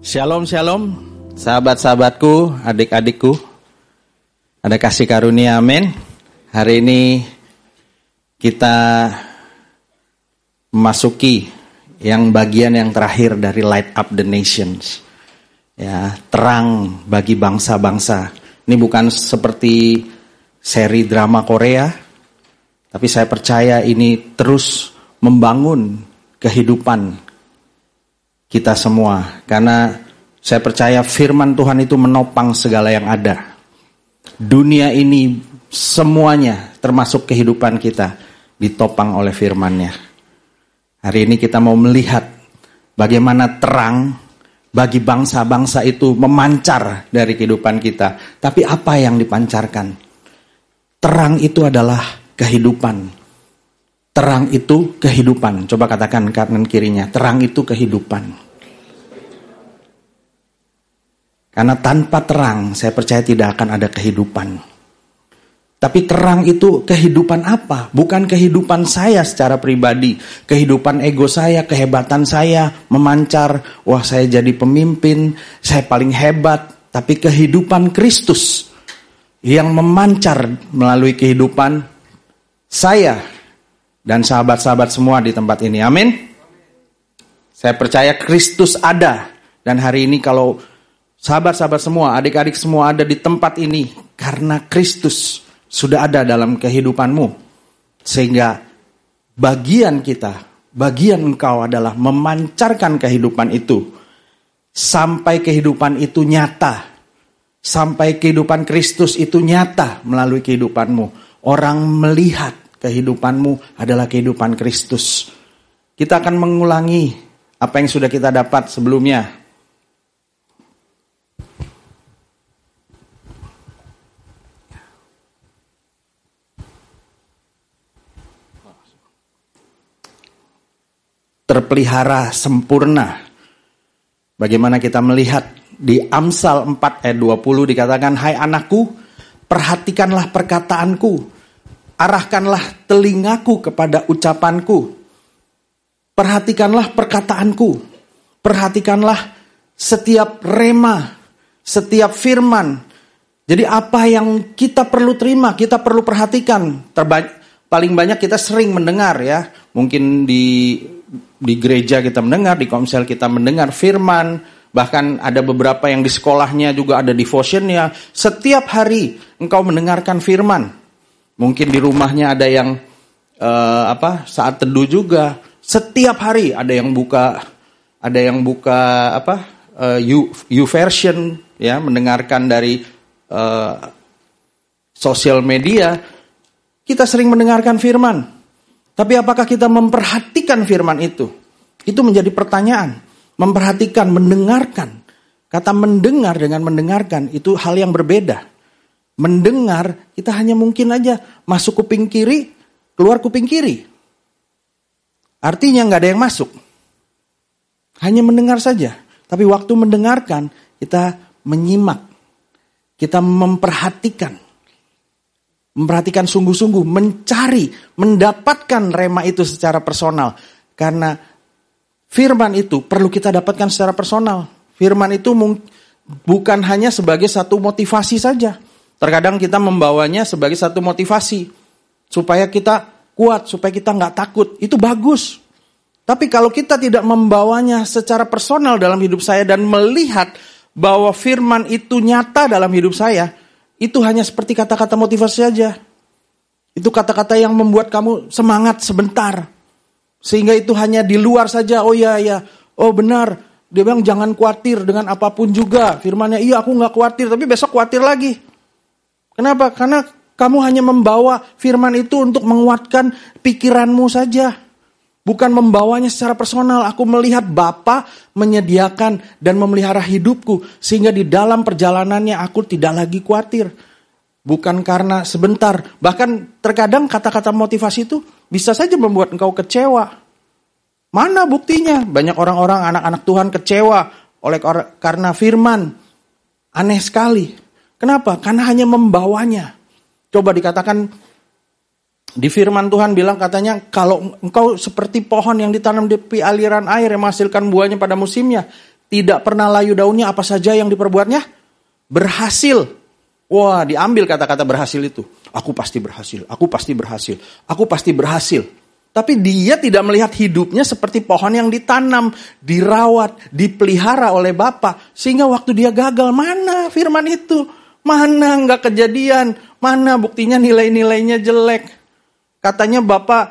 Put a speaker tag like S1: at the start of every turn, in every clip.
S1: Shalom, shalom, sahabat-sahabatku, adik-adikku. Ada kasih karunia, amin. Hari ini kita memasuki yang bagian yang terakhir dari Light Up the Nations. Ya, terang bagi bangsa-bangsa. Ini bukan seperti seri drama Korea, tapi saya percaya ini terus membangun kehidupan kita semua. Karena saya percaya firman Tuhan itu menopang segala yang ada. Dunia ini semuanya termasuk kehidupan kita ditopang oleh firmannya. Hari ini kita mau melihat bagaimana terang bagi bangsa-bangsa itu memancar dari kehidupan kita. Tapi apa yang dipancarkan? Terang itu adalah kehidupan. Terang itu kehidupan. Coba katakan kanan kirinya, terang itu kehidupan. Karena tanpa terang, saya percaya tidak akan ada kehidupan. Tapi terang itu kehidupan apa? Bukan kehidupan saya secara pribadi, kehidupan ego saya, kehebatan saya memancar. Wah, saya jadi pemimpin, saya paling hebat. Tapi kehidupan Kristus yang memancar melalui kehidupan saya dan sahabat-sahabat semua di tempat ini. Amin. Saya percaya Kristus ada dan hari ini kalau sahabat-sahabat semua, adik-adik semua ada di tempat ini karena Kristus sudah ada dalam kehidupanmu. Sehingga bagian kita, bagian engkau adalah memancarkan kehidupan itu. Sampai kehidupan itu nyata. Sampai kehidupan Kristus itu nyata melalui kehidupanmu. Orang melihat kehidupanmu adalah kehidupan Kristus. Kita akan mengulangi apa yang sudah kita dapat sebelumnya terpelihara sempurna. Bagaimana kita melihat di Amsal 4 ayat 20 dikatakan, Hai anakku, perhatikanlah perkataanku, arahkanlah telingaku kepada ucapanku, perhatikanlah perkataanku, perhatikanlah setiap rema, setiap firman. Jadi apa yang kita perlu terima, kita perlu perhatikan. Terba paling banyak kita sering mendengar ya, mungkin di di gereja kita mendengar, di komsel kita mendengar firman, bahkan ada beberapa yang di sekolahnya juga ada devotionnya. Setiap hari engkau mendengarkan firman. Mungkin di rumahnya ada yang uh, apa saat teduh juga. Setiap hari ada yang buka, ada yang buka apa uh, you, you version ya mendengarkan dari uh, sosial media. Kita sering mendengarkan firman. Tapi apakah kita memperhatikan firman itu? Itu menjadi pertanyaan. Memperhatikan, mendengarkan. Kata mendengar dengan mendengarkan itu hal yang berbeda. Mendengar kita hanya mungkin aja masuk kuping kiri, keluar kuping kiri. Artinya nggak ada yang masuk. Hanya mendengar saja. Tapi waktu mendengarkan kita menyimak. Kita memperhatikan memperhatikan sungguh-sungguh, mencari, mendapatkan rema itu secara personal. Karena firman itu perlu kita dapatkan secara personal. Firman itu bukan hanya sebagai satu motivasi saja. Terkadang kita membawanya sebagai satu motivasi. Supaya kita kuat, supaya kita nggak takut. Itu bagus. Tapi kalau kita tidak membawanya secara personal dalam hidup saya dan melihat bahwa firman itu nyata dalam hidup saya, itu hanya seperti kata-kata motivasi saja. Itu kata-kata yang membuat kamu semangat sebentar. Sehingga itu hanya di luar saja. Oh ya ya, oh benar. Dia bilang jangan khawatir dengan apa pun juga. Firmannya iya aku nggak khawatir, tapi besok khawatir lagi. Kenapa? Karena kamu hanya membawa firman itu untuk menguatkan pikiranmu saja. Bukan membawanya secara personal. Aku melihat Bapa menyediakan dan memelihara hidupku. Sehingga di dalam perjalanannya aku tidak lagi khawatir. Bukan karena sebentar. Bahkan terkadang kata-kata motivasi itu bisa saja membuat engkau kecewa. Mana buktinya? Banyak orang-orang anak-anak Tuhan kecewa oleh karena firman. Aneh sekali. Kenapa? Karena hanya membawanya. Coba dikatakan di firman Tuhan bilang katanya kalau engkau seperti pohon yang ditanam di aliran air yang menghasilkan buahnya pada musimnya, Tidak pernah layu daunnya apa saja yang diperbuatnya berhasil. Wah, diambil kata-kata berhasil itu. Aku pasti berhasil, aku pasti berhasil, aku pasti berhasil. Tapi dia tidak melihat hidupnya seperti pohon yang ditanam, dirawat, dipelihara oleh Bapak. Sehingga waktu dia gagal, mana firman itu? Mana nggak kejadian? Mana buktinya nilai-nilainya jelek? Katanya Bapak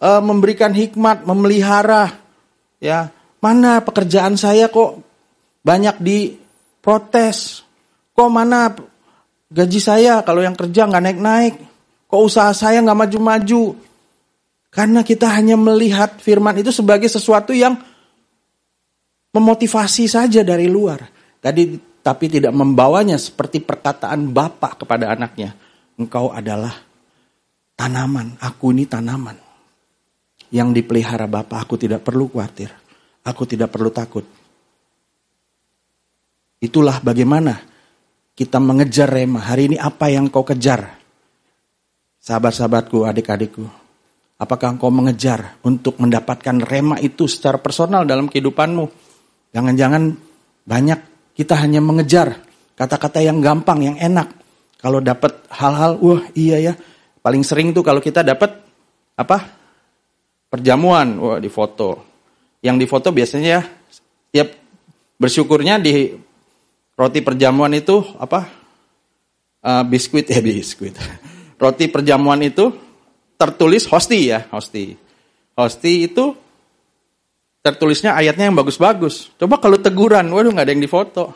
S1: e, memberikan hikmat, memelihara. Ya, mana pekerjaan saya kok banyak diprotes? Kok mana gaji saya kalau yang kerja nggak naik-naik? Kok usaha saya nggak maju-maju? Karena kita hanya melihat firman itu sebagai sesuatu yang memotivasi saja dari luar. Tadi tapi tidak membawanya seperti perkataan Bapak kepada anaknya. Engkau adalah tanaman, aku ini tanaman. Yang dipelihara Bapak, aku tidak perlu khawatir. Aku tidak perlu takut. Itulah bagaimana kita mengejar rema. Hari ini apa yang kau kejar? Sahabat-sahabatku, adik-adikku, Apakah engkau mengejar untuk mendapatkan rema itu secara personal dalam kehidupanmu? Jangan-jangan banyak kita hanya mengejar kata-kata yang gampang, yang enak. Kalau dapat hal-hal, wah iya ya. Paling sering tuh kalau kita dapat apa? Perjamuan, wah di foto. Yang di foto biasanya ya bersyukurnya di roti perjamuan itu apa? Uh, biskuit ya biskuit. Roti perjamuan itu tertulis hosti ya, hosti. Hosti itu tertulisnya ayatnya yang bagus-bagus. Coba kalau teguran, waduh nggak ada yang difoto.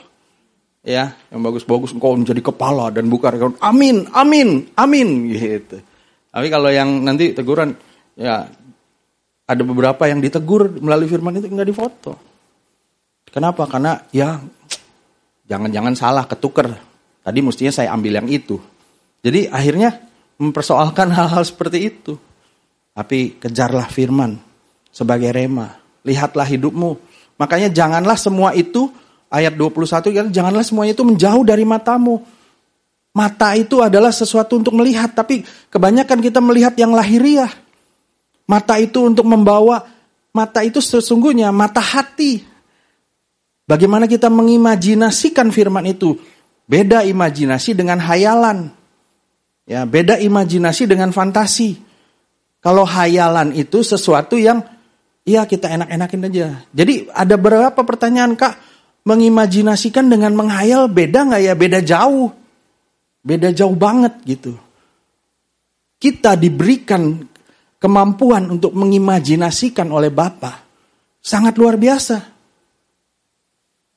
S1: Ya, yang bagus-bagus engkau menjadi kepala dan bukan amin, amin, amin gitu. Tapi kalau yang nanti teguran ya ada beberapa yang ditegur melalui firman itu nggak difoto. Kenapa? Karena ya jangan-jangan salah ketuker. Tadi mestinya saya ambil yang itu. Jadi akhirnya mempersoalkan hal-hal seperti itu. Tapi kejarlah firman sebagai rema. Lihatlah hidupmu. Makanya janganlah semua itu, ayat 21, janganlah semuanya itu menjauh dari matamu. Mata itu adalah sesuatu untuk melihat, tapi kebanyakan kita melihat yang lahiriah. Mata itu untuk membawa, mata itu sesungguhnya mata hati. Bagaimana kita mengimajinasikan firman itu? Beda imajinasi dengan hayalan. Ya, beda imajinasi dengan fantasi. Kalau hayalan itu sesuatu yang ya kita enak-enakin aja. Jadi ada beberapa pertanyaan Kak, mengimajinasikan dengan menghayal beda nggak ya? Beda jauh. Beda jauh banget gitu. Kita diberikan kemampuan untuk mengimajinasikan oleh Bapa. Sangat luar biasa.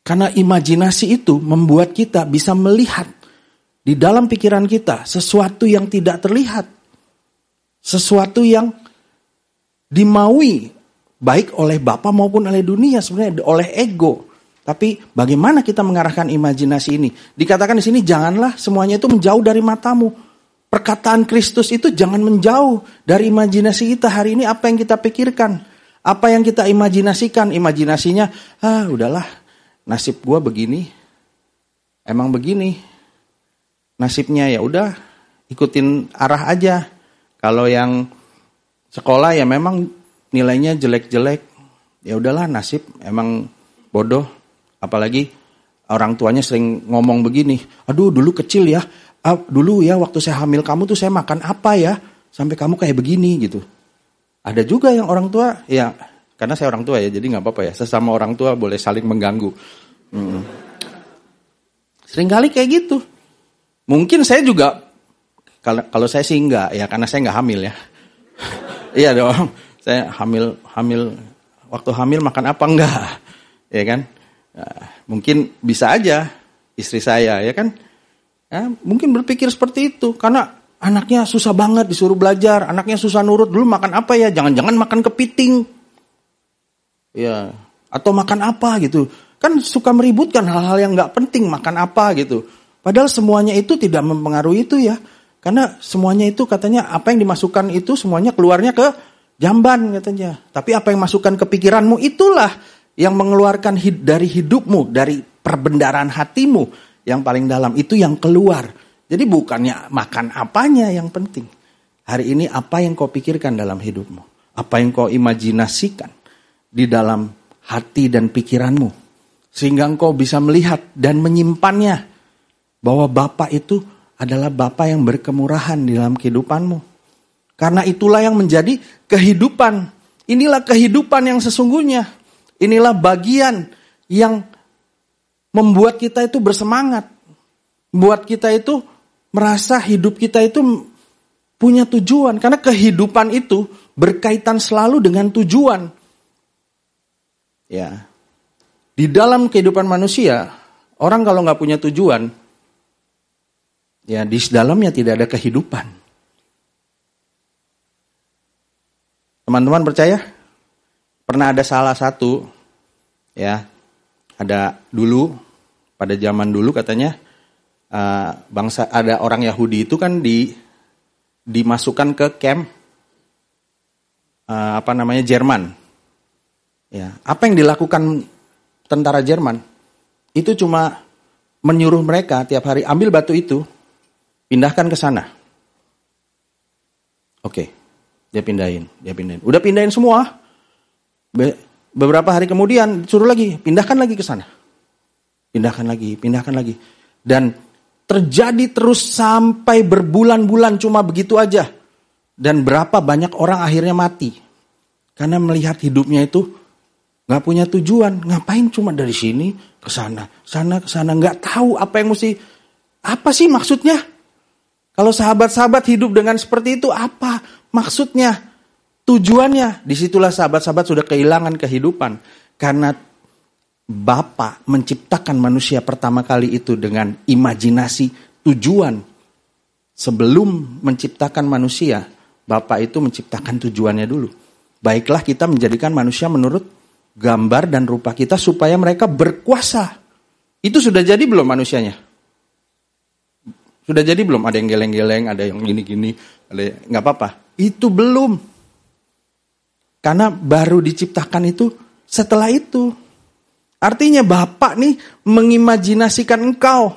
S1: Karena imajinasi itu membuat kita bisa melihat di dalam pikiran kita sesuatu yang tidak terlihat, sesuatu yang dimaui baik oleh Bapa maupun oleh dunia sebenarnya oleh ego. Tapi bagaimana kita mengarahkan imajinasi ini? Dikatakan di sini janganlah semuanya itu menjauh dari matamu. Perkataan Kristus itu jangan menjauh dari imajinasi kita hari ini apa yang kita pikirkan, apa yang kita imajinasikan, imajinasinya ah udahlah nasib gua begini, emang begini, nasibnya ya udah ikutin arah aja. Kalau yang sekolah ya memang nilainya jelek-jelek, ya udahlah nasib emang bodoh. Apalagi orang tuanya sering ngomong begini, aduh dulu kecil ya, ah, dulu ya waktu saya hamil kamu tuh saya makan apa ya, sampai kamu kayak begini gitu. Ada juga yang orang tua, ya karena saya orang tua ya, jadi nggak apa-apa ya, sesama orang tua boleh saling mengganggu. Hmm. Seringkali kayak gitu. Mungkin saya juga kalau kalau saya sih enggak ya karena saya enggak hamil ya. iya dong. Saya hamil hamil waktu hamil makan apa enggak? Ya kan? Ya, mungkin bisa aja istri saya ya kan? Ya, mungkin berpikir seperti itu karena anaknya susah banget disuruh belajar, anaknya susah nurut dulu makan apa ya? Jangan-jangan makan kepiting. Ya, atau makan apa gitu. Kan suka meributkan hal-hal yang nggak penting makan apa gitu. Padahal semuanya itu tidak mempengaruhi itu ya. Karena semuanya itu katanya apa yang dimasukkan itu semuanya keluarnya ke jamban katanya. Tapi apa yang masukkan ke pikiranmu itulah yang mengeluarkan hid dari hidupmu, dari perbendaraan hatimu yang paling dalam itu yang keluar. Jadi bukannya makan apanya yang penting. Hari ini apa yang kau pikirkan dalam hidupmu? Apa yang kau imajinasikan di dalam hati dan pikiranmu? Sehingga engkau bisa melihat dan menyimpannya. Bahwa Bapa itu adalah Bapa yang berkemurahan di dalam kehidupanmu. Karena itulah yang menjadi kehidupan. Inilah kehidupan yang sesungguhnya. Inilah bagian yang membuat kita itu bersemangat. Membuat kita itu merasa hidup kita itu punya tujuan. Karena kehidupan itu berkaitan selalu dengan tujuan. Ya. Di dalam kehidupan manusia, orang kalau nggak punya tujuan, ya di dalamnya tidak ada kehidupan. Teman-teman percaya? Pernah ada salah satu, ya, ada dulu pada zaman dulu katanya uh, bangsa ada orang Yahudi itu kan di dimasukkan ke camp uh, apa namanya Jerman. Ya, apa yang dilakukan tentara Jerman itu cuma menyuruh mereka tiap hari ambil batu itu, pindahkan ke sana. Oke, dia pindahin, dia pindahin. Udah pindahin semua. Be beberapa hari kemudian suruh lagi, pindahkan lagi ke sana. Pindahkan lagi, pindahkan lagi. Dan terjadi terus sampai berbulan-bulan cuma begitu aja. Dan berapa banyak orang akhirnya mati. Karena melihat hidupnya itu nggak punya tujuan. Ngapain cuma dari sini ke sana, sana ke sana. Nggak tahu apa yang mesti, apa sih maksudnya? Kalau sahabat-sahabat hidup dengan seperti itu, apa maksudnya? Tujuannya? Di situlah sahabat-sahabat sudah kehilangan kehidupan. Karena Bapa menciptakan manusia pertama kali itu dengan imajinasi tujuan. Sebelum menciptakan manusia, Bapa itu menciptakan tujuannya dulu. Baiklah kita menjadikan manusia menurut gambar dan rupa kita supaya mereka berkuasa. Itu sudah jadi belum manusianya? Sudah jadi belum? Ada yang geleng-geleng, ada yang gini-gini, ada nggak apa-apa. Itu belum. Karena baru diciptakan itu setelah itu. Artinya Bapak nih mengimajinasikan engkau,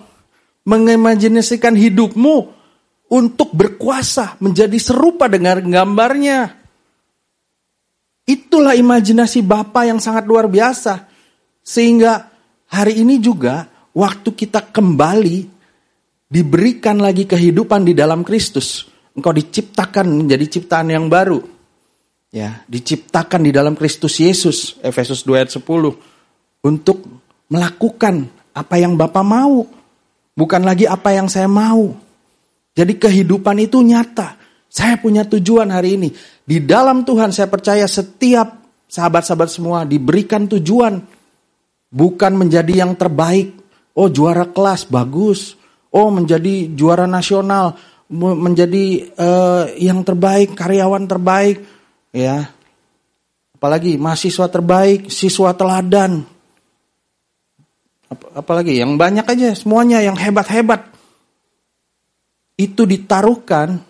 S1: mengimajinasikan hidupmu untuk berkuasa, menjadi serupa dengan gambarnya. Itulah imajinasi Bapak yang sangat luar biasa. Sehingga hari ini juga waktu kita kembali diberikan lagi kehidupan di dalam Kristus. Engkau diciptakan menjadi ciptaan yang baru. Ya, diciptakan di dalam Kristus Yesus, Efesus 2 ayat 10 untuk melakukan apa yang Bapak mau, bukan lagi apa yang saya mau. Jadi kehidupan itu nyata. Saya punya tujuan hari ini. Di dalam Tuhan saya percaya setiap sahabat-sahabat semua diberikan tujuan. Bukan menjadi yang terbaik. Oh juara kelas, bagus. Oh menjadi juara nasional. Menjadi uh, yang terbaik, karyawan terbaik. ya Apalagi mahasiswa terbaik, siswa teladan apalagi yang banyak aja semuanya yang hebat-hebat itu ditaruhkan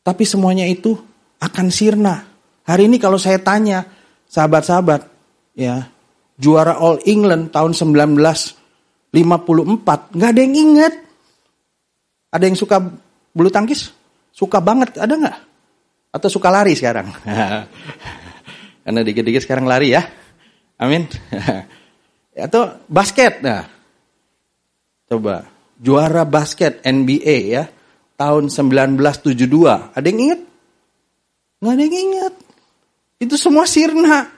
S1: tapi semuanya itu akan sirna. Hari ini kalau saya tanya sahabat-sahabat ya juara All England tahun 1954 nggak ada yang ingat. Ada yang suka bulu tangkis? Suka banget ada nggak? Atau suka lari sekarang? Karena dikit-dikit sekarang lari ya. Amin. Atau basket. Nah, coba juara basket NBA ya tahun 1972. Ada yang ingat? Nggak ada yang ingat. Itu semua sirna.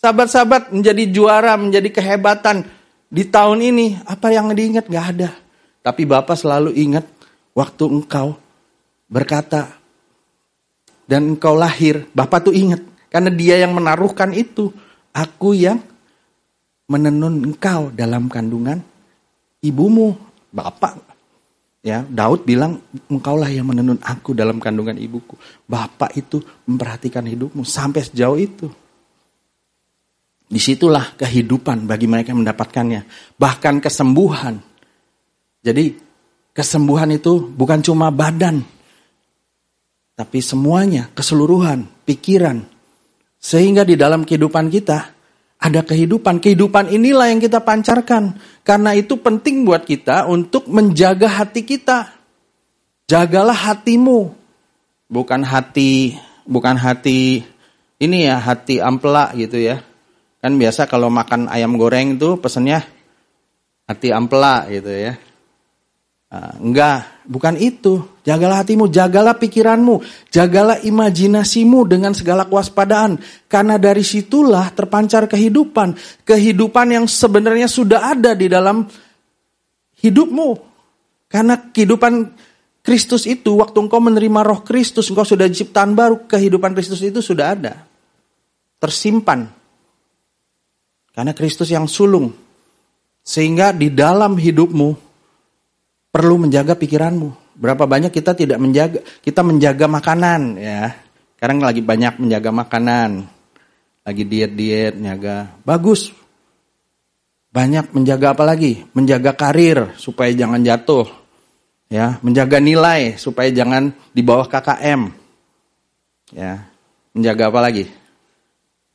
S1: Sahabat-sahabat menjadi juara, menjadi kehebatan di tahun ini. Apa yang diingat? Nggak ada. Tapi Bapak selalu ingat waktu engkau berkata dan engkau lahir. Bapak tuh ingat. Karena dia yang menaruhkan itu. Aku yang menenun engkau dalam kandungan ibumu, bapak. Ya, Daud bilang, engkaulah yang menenun aku dalam kandungan ibuku. Bapak itu memperhatikan hidupmu sampai sejauh itu. Di situlah kehidupan bagi mereka mendapatkannya. Bahkan kesembuhan. Jadi kesembuhan itu bukan cuma badan. Tapi semuanya, keseluruhan, pikiran. Sehingga di dalam kehidupan kita, ada kehidupan. Kehidupan inilah yang kita pancarkan. Karena itu penting buat kita untuk menjaga hati kita. Jagalah hatimu. Bukan hati bukan hati ini ya, hati ampela gitu ya. Kan biasa kalau makan ayam goreng itu pesennya hati ampela gitu ya. Nah, enggak, bukan itu. Jagalah hatimu, jagalah pikiranmu, jagalah imajinasimu dengan segala kewaspadaan. Karena dari situlah terpancar kehidupan. Kehidupan yang sebenarnya sudah ada di dalam hidupmu. Karena kehidupan Kristus itu, waktu engkau menerima roh Kristus, engkau sudah ciptaan baru, kehidupan Kristus itu sudah ada. Tersimpan karena Kristus yang sulung. Sehingga di dalam hidupmu perlu menjaga pikiranmu. Berapa banyak kita tidak menjaga, kita menjaga makanan ya. Sekarang lagi banyak menjaga makanan. Lagi diet-diet, nyaga. Bagus. Banyak menjaga apa lagi? Menjaga karir supaya jangan jatuh. Ya, menjaga nilai supaya jangan di bawah KKM. Ya, menjaga apa lagi?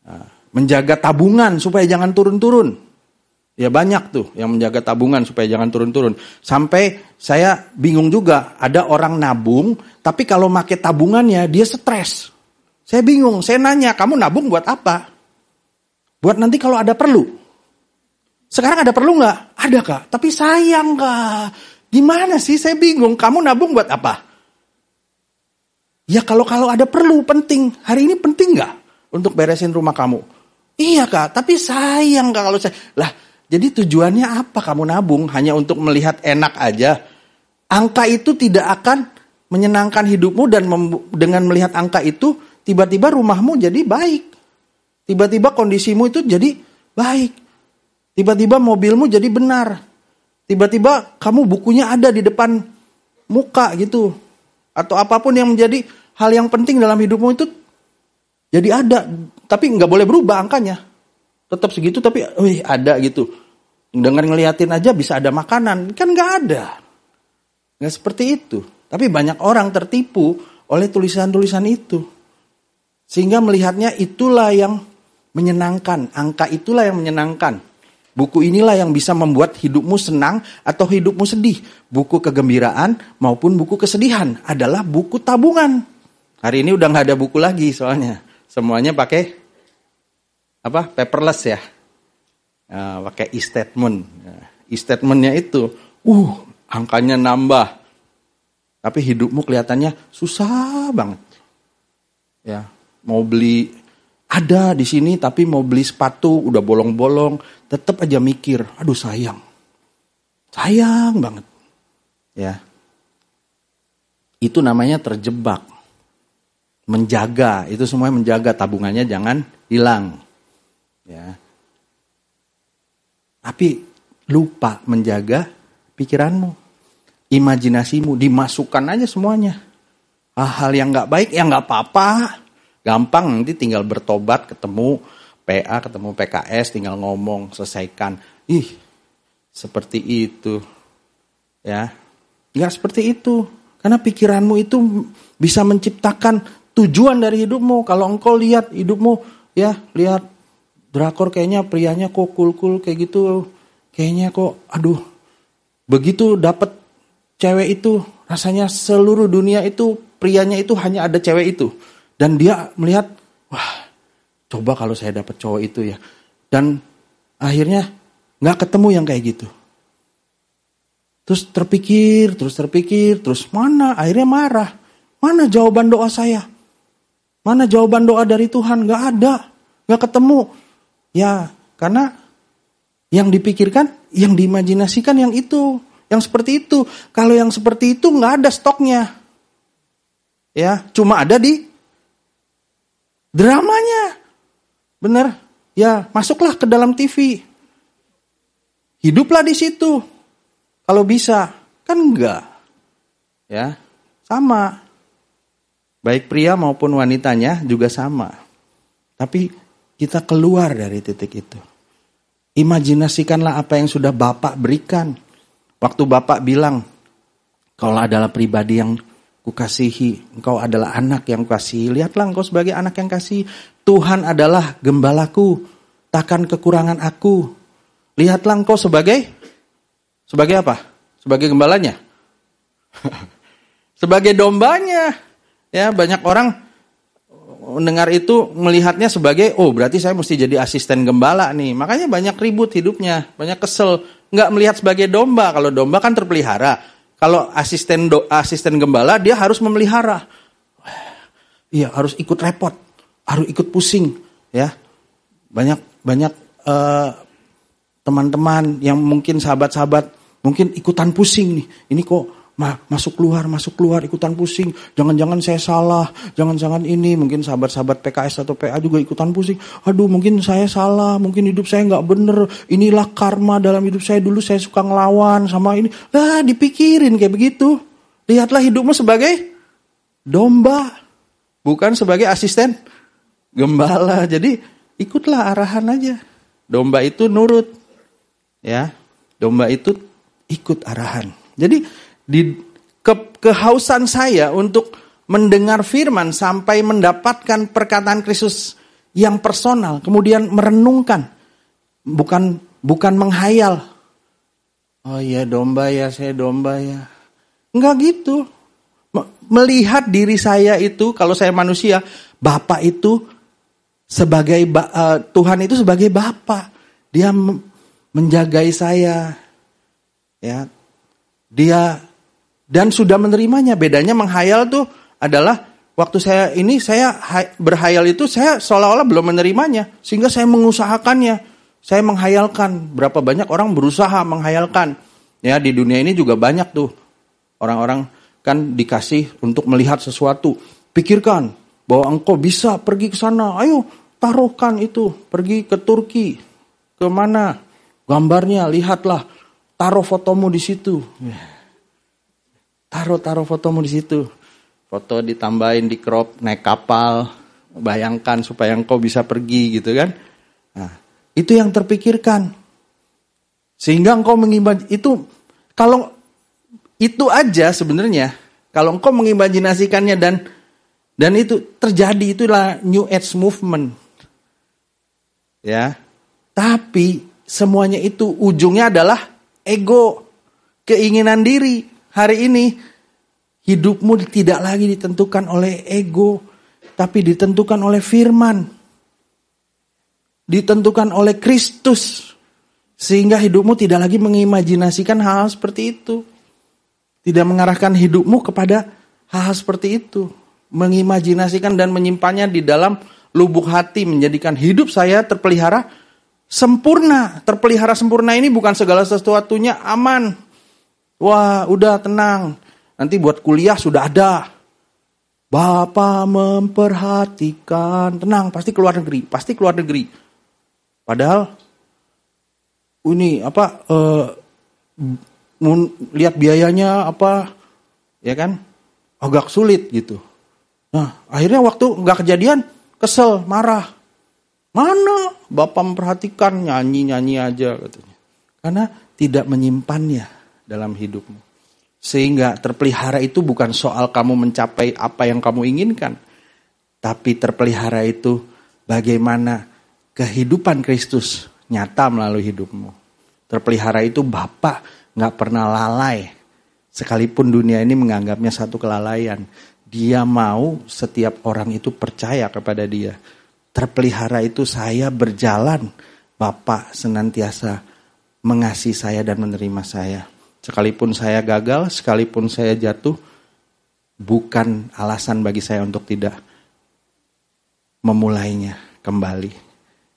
S1: Nah, menjaga tabungan supaya jangan turun-turun. Ya banyak tuh yang menjaga tabungan supaya jangan turun-turun. Sampai saya bingung juga, ada orang nabung, tapi kalau pakai tabungannya dia stres. Saya bingung, saya nanya, kamu nabung buat apa? Buat nanti kalau ada perlu. Sekarang ada perlu nggak? Ada kak, tapi sayang kak. Gimana sih? Saya bingung. Kamu nabung buat apa? Ya kalau kalau ada perlu penting. Hari ini penting nggak untuk beresin rumah kamu? Iya kak, tapi sayang kak kalau saya. Lah, jadi tujuannya apa kamu nabung? Hanya untuk melihat enak aja. Angka itu tidak akan menyenangkan hidupmu dan dengan melihat angka itu tiba-tiba rumahmu jadi baik. Tiba-tiba kondisimu itu jadi baik. Tiba-tiba mobilmu jadi benar. Tiba-tiba kamu bukunya ada di depan muka gitu. Atau apa pun yang menjadi hal yang penting dalam hidupmu itu jadi ada, tapi nggak boleh berubah angkanya. Tetap segitu tapi wih ada gitu. Dengan ngeliatin aja bisa ada makanan, kan nggak ada. Nggak seperti itu. Tapi banyak orang tertipu oleh tulisan-tulisan itu. Sehingga melihatnya itulah yang menyenangkan, angka itulah yang menyenangkan. Buku inilah yang bisa membuat hidupmu senang atau hidupmu sedih. Buku kegembiraan maupun buku kesedihan adalah buku tabungan. Hari ini udah nggak ada buku lagi soalnya. Semuanya pakai apa? Paperless ya. Nah, pakai e-statement. Nah, e-statementnya itu, uh, angkanya nambah. Tapi hidupmu kelihatannya susah banget. Ya, mau beli ada di sini tapi mau beli sepatu udah bolong-bolong, tetap aja mikir, aduh sayang. Sayang banget. Ya. Itu namanya terjebak menjaga, itu semuanya menjaga tabungannya jangan hilang. Ya. Tapi lupa menjaga pikiranmu, imajinasimu, dimasukkan aja semuanya. Hal-hal yang nggak baik ya nggak apa-apa, gampang nanti tinggal bertobat ketemu PA, ketemu PKS, tinggal ngomong selesaikan. Ih, seperti itu, ya, nggak seperti itu, karena pikiranmu itu bisa menciptakan tujuan dari hidupmu. Kalau engkau lihat hidupmu, ya lihat drakor kayaknya prianya kok cool-cool kayak gitu, kayaknya kok aduh begitu dapat cewek itu rasanya seluruh dunia itu prianya itu hanya ada cewek itu. Dan dia melihat wah coba kalau saya dapat cowok itu ya. Dan akhirnya nggak ketemu yang kayak gitu. Terus terpikir terus terpikir terus mana? Akhirnya marah. Mana jawaban doa saya Mana jawaban doa dari Tuhan? Gak ada. Gak ketemu. Ya, karena yang dipikirkan, yang diimajinasikan yang itu. Yang seperti itu. Kalau yang seperti itu gak ada stoknya. Ya, cuma ada di dramanya. Bener? Ya, masuklah ke dalam TV. Hiduplah di situ. Kalau bisa. Kan enggak. Ya, sama. Baik pria maupun wanitanya juga sama. Tapi kita keluar dari titik itu. Imajinasikanlah apa yang sudah Bapak berikan. Waktu Bapak bilang, kau adalah pribadi yang kukasihi, engkau adalah anak yang kukasihi. Lihatlah engkau sebagai anak yang kasih. Tuhan adalah gembalaku, takkan kekurangan aku. Lihatlah engkau sebagai sebagai apa? Sebagai gembalanya. sebagai dombanya. Ya, banyak orang mendengar itu melihatnya sebagai oh berarti saya mesti jadi asisten gembala nih. Makanya banyak ribut hidupnya, banyak kesel. Nggak melihat sebagai domba. Kalau domba kan terpelihara. Kalau asisten do, asisten gembala dia harus memelihara. Iya harus ikut repot, harus ikut pusing, ya. Banyak banyak uh, teman-teman yang mungkin sahabat-sahabat mungkin ikutan pusing nih. Ini kok Ma, masuk keluar, masuk keluar, ikutan pusing. Jangan-jangan saya salah, jangan-jangan ini. Mungkin sahabat-sahabat PKS atau PA juga ikutan pusing. Aduh, mungkin saya salah, mungkin hidup saya nggak bener. Inilah karma dalam hidup saya dulu saya suka ngelawan sama ini. Lah, dipikirin kayak begitu. Lihatlah hidupmu sebagai domba, bukan sebagai asisten gembala. Jadi ikutlah arahan aja. Domba itu nurut, ya. Domba itu ikut arahan. Jadi di ke, kehausan saya untuk mendengar firman sampai mendapatkan perkataan Kristus yang personal, kemudian merenungkan, bukan bukan menghayal. Oh iya domba ya, saya domba ya. Enggak gitu. Melihat diri saya itu, kalau saya manusia, Bapak itu sebagai uh, Tuhan itu sebagai Bapak. Dia menjagai saya. Ya. Dia dan sudah menerimanya. Bedanya menghayal tuh adalah waktu saya ini saya berhayal itu saya seolah-olah belum menerimanya sehingga saya mengusahakannya. Saya menghayalkan berapa banyak orang berusaha menghayalkan. Ya di dunia ini juga banyak tuh orang-orang kan dikasih untuk melihat sesuatu. Pikirkan bahwa engkau bisa pergi ke sana. Ayo taruhkan itu, pergi ke Turki. Ke mana? Gambarnya lihatlah, taruh fotomu di situ. Taruh-taruh fotomu di situ. Foto ditambahin di crop naik kapal. Bayangkan supaya engkau bisa pergi gitu kan. Nah, itu yang terpikirkan. Sehingga engkau mengimaj itu kalau itu aja sebenarnya kalau engkau mengimajinasikannya dan dan itu terjadi itulah new age movement. Ya. Tapi semuanya itu ujungnya adalah ego, keinginan diri hari ini hidupmu tidak lagi ditentukan oleh ego, tapi ditentukan oleh firman. Ditentukan oleh Kristus. Sehingga hidupmu tidak lagi mengimajinasikan hal, hal seperti itu. Tidak mengarahkan hidupmu kepada hal, hal seperti itu. Mengimajinasikan dan menyimpannya di dalam lubuk hati. Menjadikan hidup saya terpelihara sempurna. Terpelihara sempurna ini bukan segala sesuatunya aman Wah, udah tenang. Nanti buat kuliah sudah ada. Bapak memperhatikan. Tenang, pasti keluar negeri. Pasti keluar negeri. Padahal ini apa uh, lihat biayanya apa ya kan agak sulit gitu. Nah akhirnya waktu nggak kejadian kesel marah mana bapak memperhatikan nyanyi nyanyi aja katanya karena tidak menyimpannya dalam hidupmu. Sehingga terpelihara itu bukan soal kamu mencapai apa yang kamu inginkan. Tapi terpelihara itu bagaimana kehidupan Kristus nyata melalui hidupmu. Terpelihara itu Bapak nggak pernah lalai. Sekalipun dunia ini menganggapnya satu kelalaian. Dia mau setiap orang itu percaya kepada dia. Terpelihara itu saya berjalan. Bapak senantiasa mengasihi saya dan menerima saya. Sekalipun saya gagal, sekalipun saya jatuh, bukan alasan bagi saya untuk tidak memulainya kembali.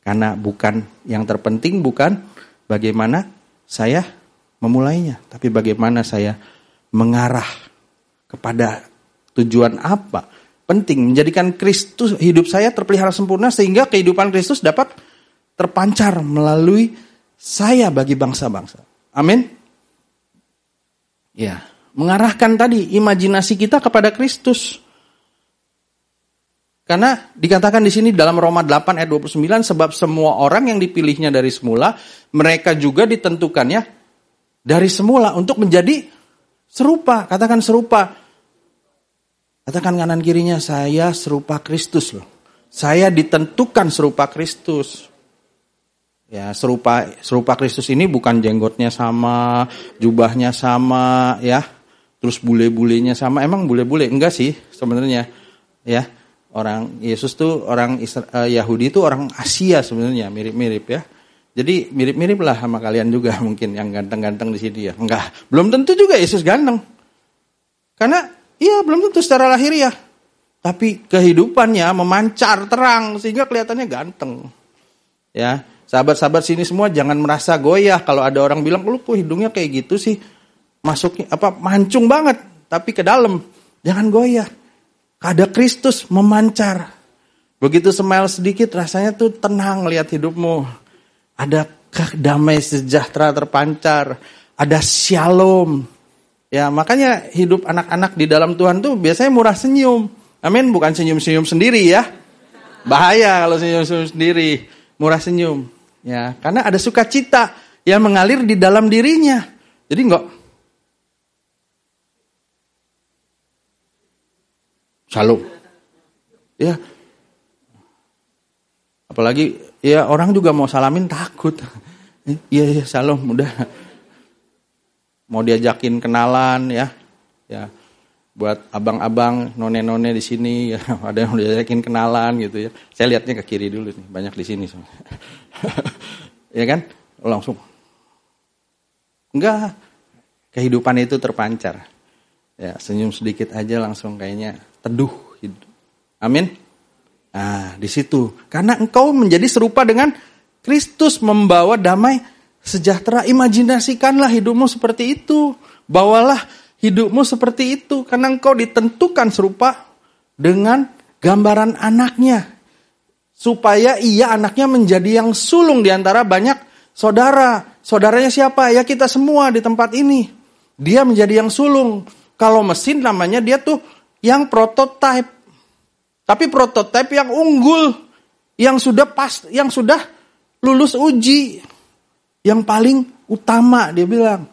S1: Karena bukan yang terpenting bukan bagaimana saya memulainya, tapi bagaimana saya mengarah kepada tujuan apa. Penting menjadikan Kristus hidup saya terpelihara sempurna sehingga kehidupan Kristus dapat terpancar melalui saya bagi bangsa-bangsa. Amin. Ya, mengarahkan tadi imajinasi kita kepada Kristus. Karena dikatakan di sini dalam Roma 8 ayat 29 sebab semua orang yang dipilihnya dari semula mereka juga ditentukannya dari semula untuk menjadi serupa, katakan serupa. Katakan kanan kirinya saya serupa Kristus loh. Saya ditentukan serupa Kristus. Ya, serupa serupa Kristus ini bukan jenggotnya sama, jubahnya sama, ya. Terus bule-bulenya sama. Emang bule-bule enggak sih sebenarnya. Ya. Orang Yesus tuh orang Isra, uh, Yahudi itu orang Asia sebenarnya, mirip-mirip ya. Jadi mirip-mirip lah sama kalian juga mungkin yang ganteng-ganteng di sini ya. Enggak, belum tentu juga Yesus ganteng. Karena iya belum tentu secara lahir ya. Tapi kehidupannya memancar terang sehingga kelihatannya ganteng. Ya, sahabat-sahabat sini semua jangan merasa goyah kalau ada orang bilang lu kok hidungnya kayak gitu sih. Masuknya apa mancung banget tapi ke dalam. Jangan goyah ada Kristus memancar. Begitu smile sedikit rasanya tuh tenang lihat hidupmu. Ada damai sejahtera terpancar. Ada shalom. Ya makanya hidup anak-anak di dalam Tuhan tuh biasanya murah senyum. Amin bukan senyum-senyum sendiri ya. Bahaya kalau senyum-senyum sendiri. Murah senyum. Ya karena ada sukacita yang mengalir di dalam dirinya. Jadi enggak Shalom. Ya. Apalagi ya orang juga mau salamin takut. Iya iya salam udah. Mau diajakin kenalan ya. Ya. Buat abang-abang, none-none di sini ya, ada yang diajakin kenalan gitu ya. Saya lihatnya ke kiri dulu nih, banyak di sini. ya kan? Langsung. Enggak. Kehidupan itu terpancar. Ya, senyum sedikit aja langsung kayaknya teduh. Amin. Nah, di situ. Karena engkau menjadi serupa dengan Kristus membawa damai sejahtera. Imajinasikanlah hidupmu seperti itu. Bawalah hidupmu seperti itu. Karena engkau ditentukan serupa dengan gambaran anaknya. Supaya ia anaknya menjadi yang sulung di antara banyak saudara. Saudaranya siapa? Ya kita semua di tempat ini. Dia menjadi yang sulung. Kalau mesin namanya dia tuh yang prototype. Tapi prototype yang unggul, yang sudah pas, yang sudah lulus uji, yang paling utama dia bilang.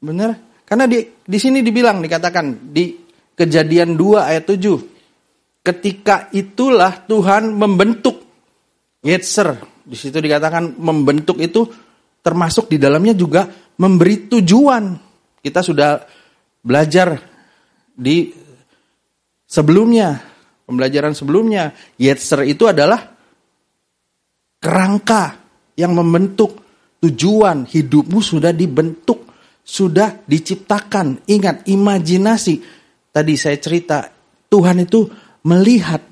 S1: Benar? Karena di di sini dibilang dikatakan di Kejadian 2 ayat 7. Ketika itulah Tuhan membentuk Yetzer. Di situ dikatakan membentuk itu termasuk di dalamnya juga memberi tujuan. Kita sudah belajar di sebelumnya, pembelajaran sebelumnya, Yetzer itu adalah kerangka yang membentuk tujuan hidupmu sudah dibentuk, sudah diciptakan. Ingat, imajinasi. Tadi saya cerita, Tuhan itu melihat.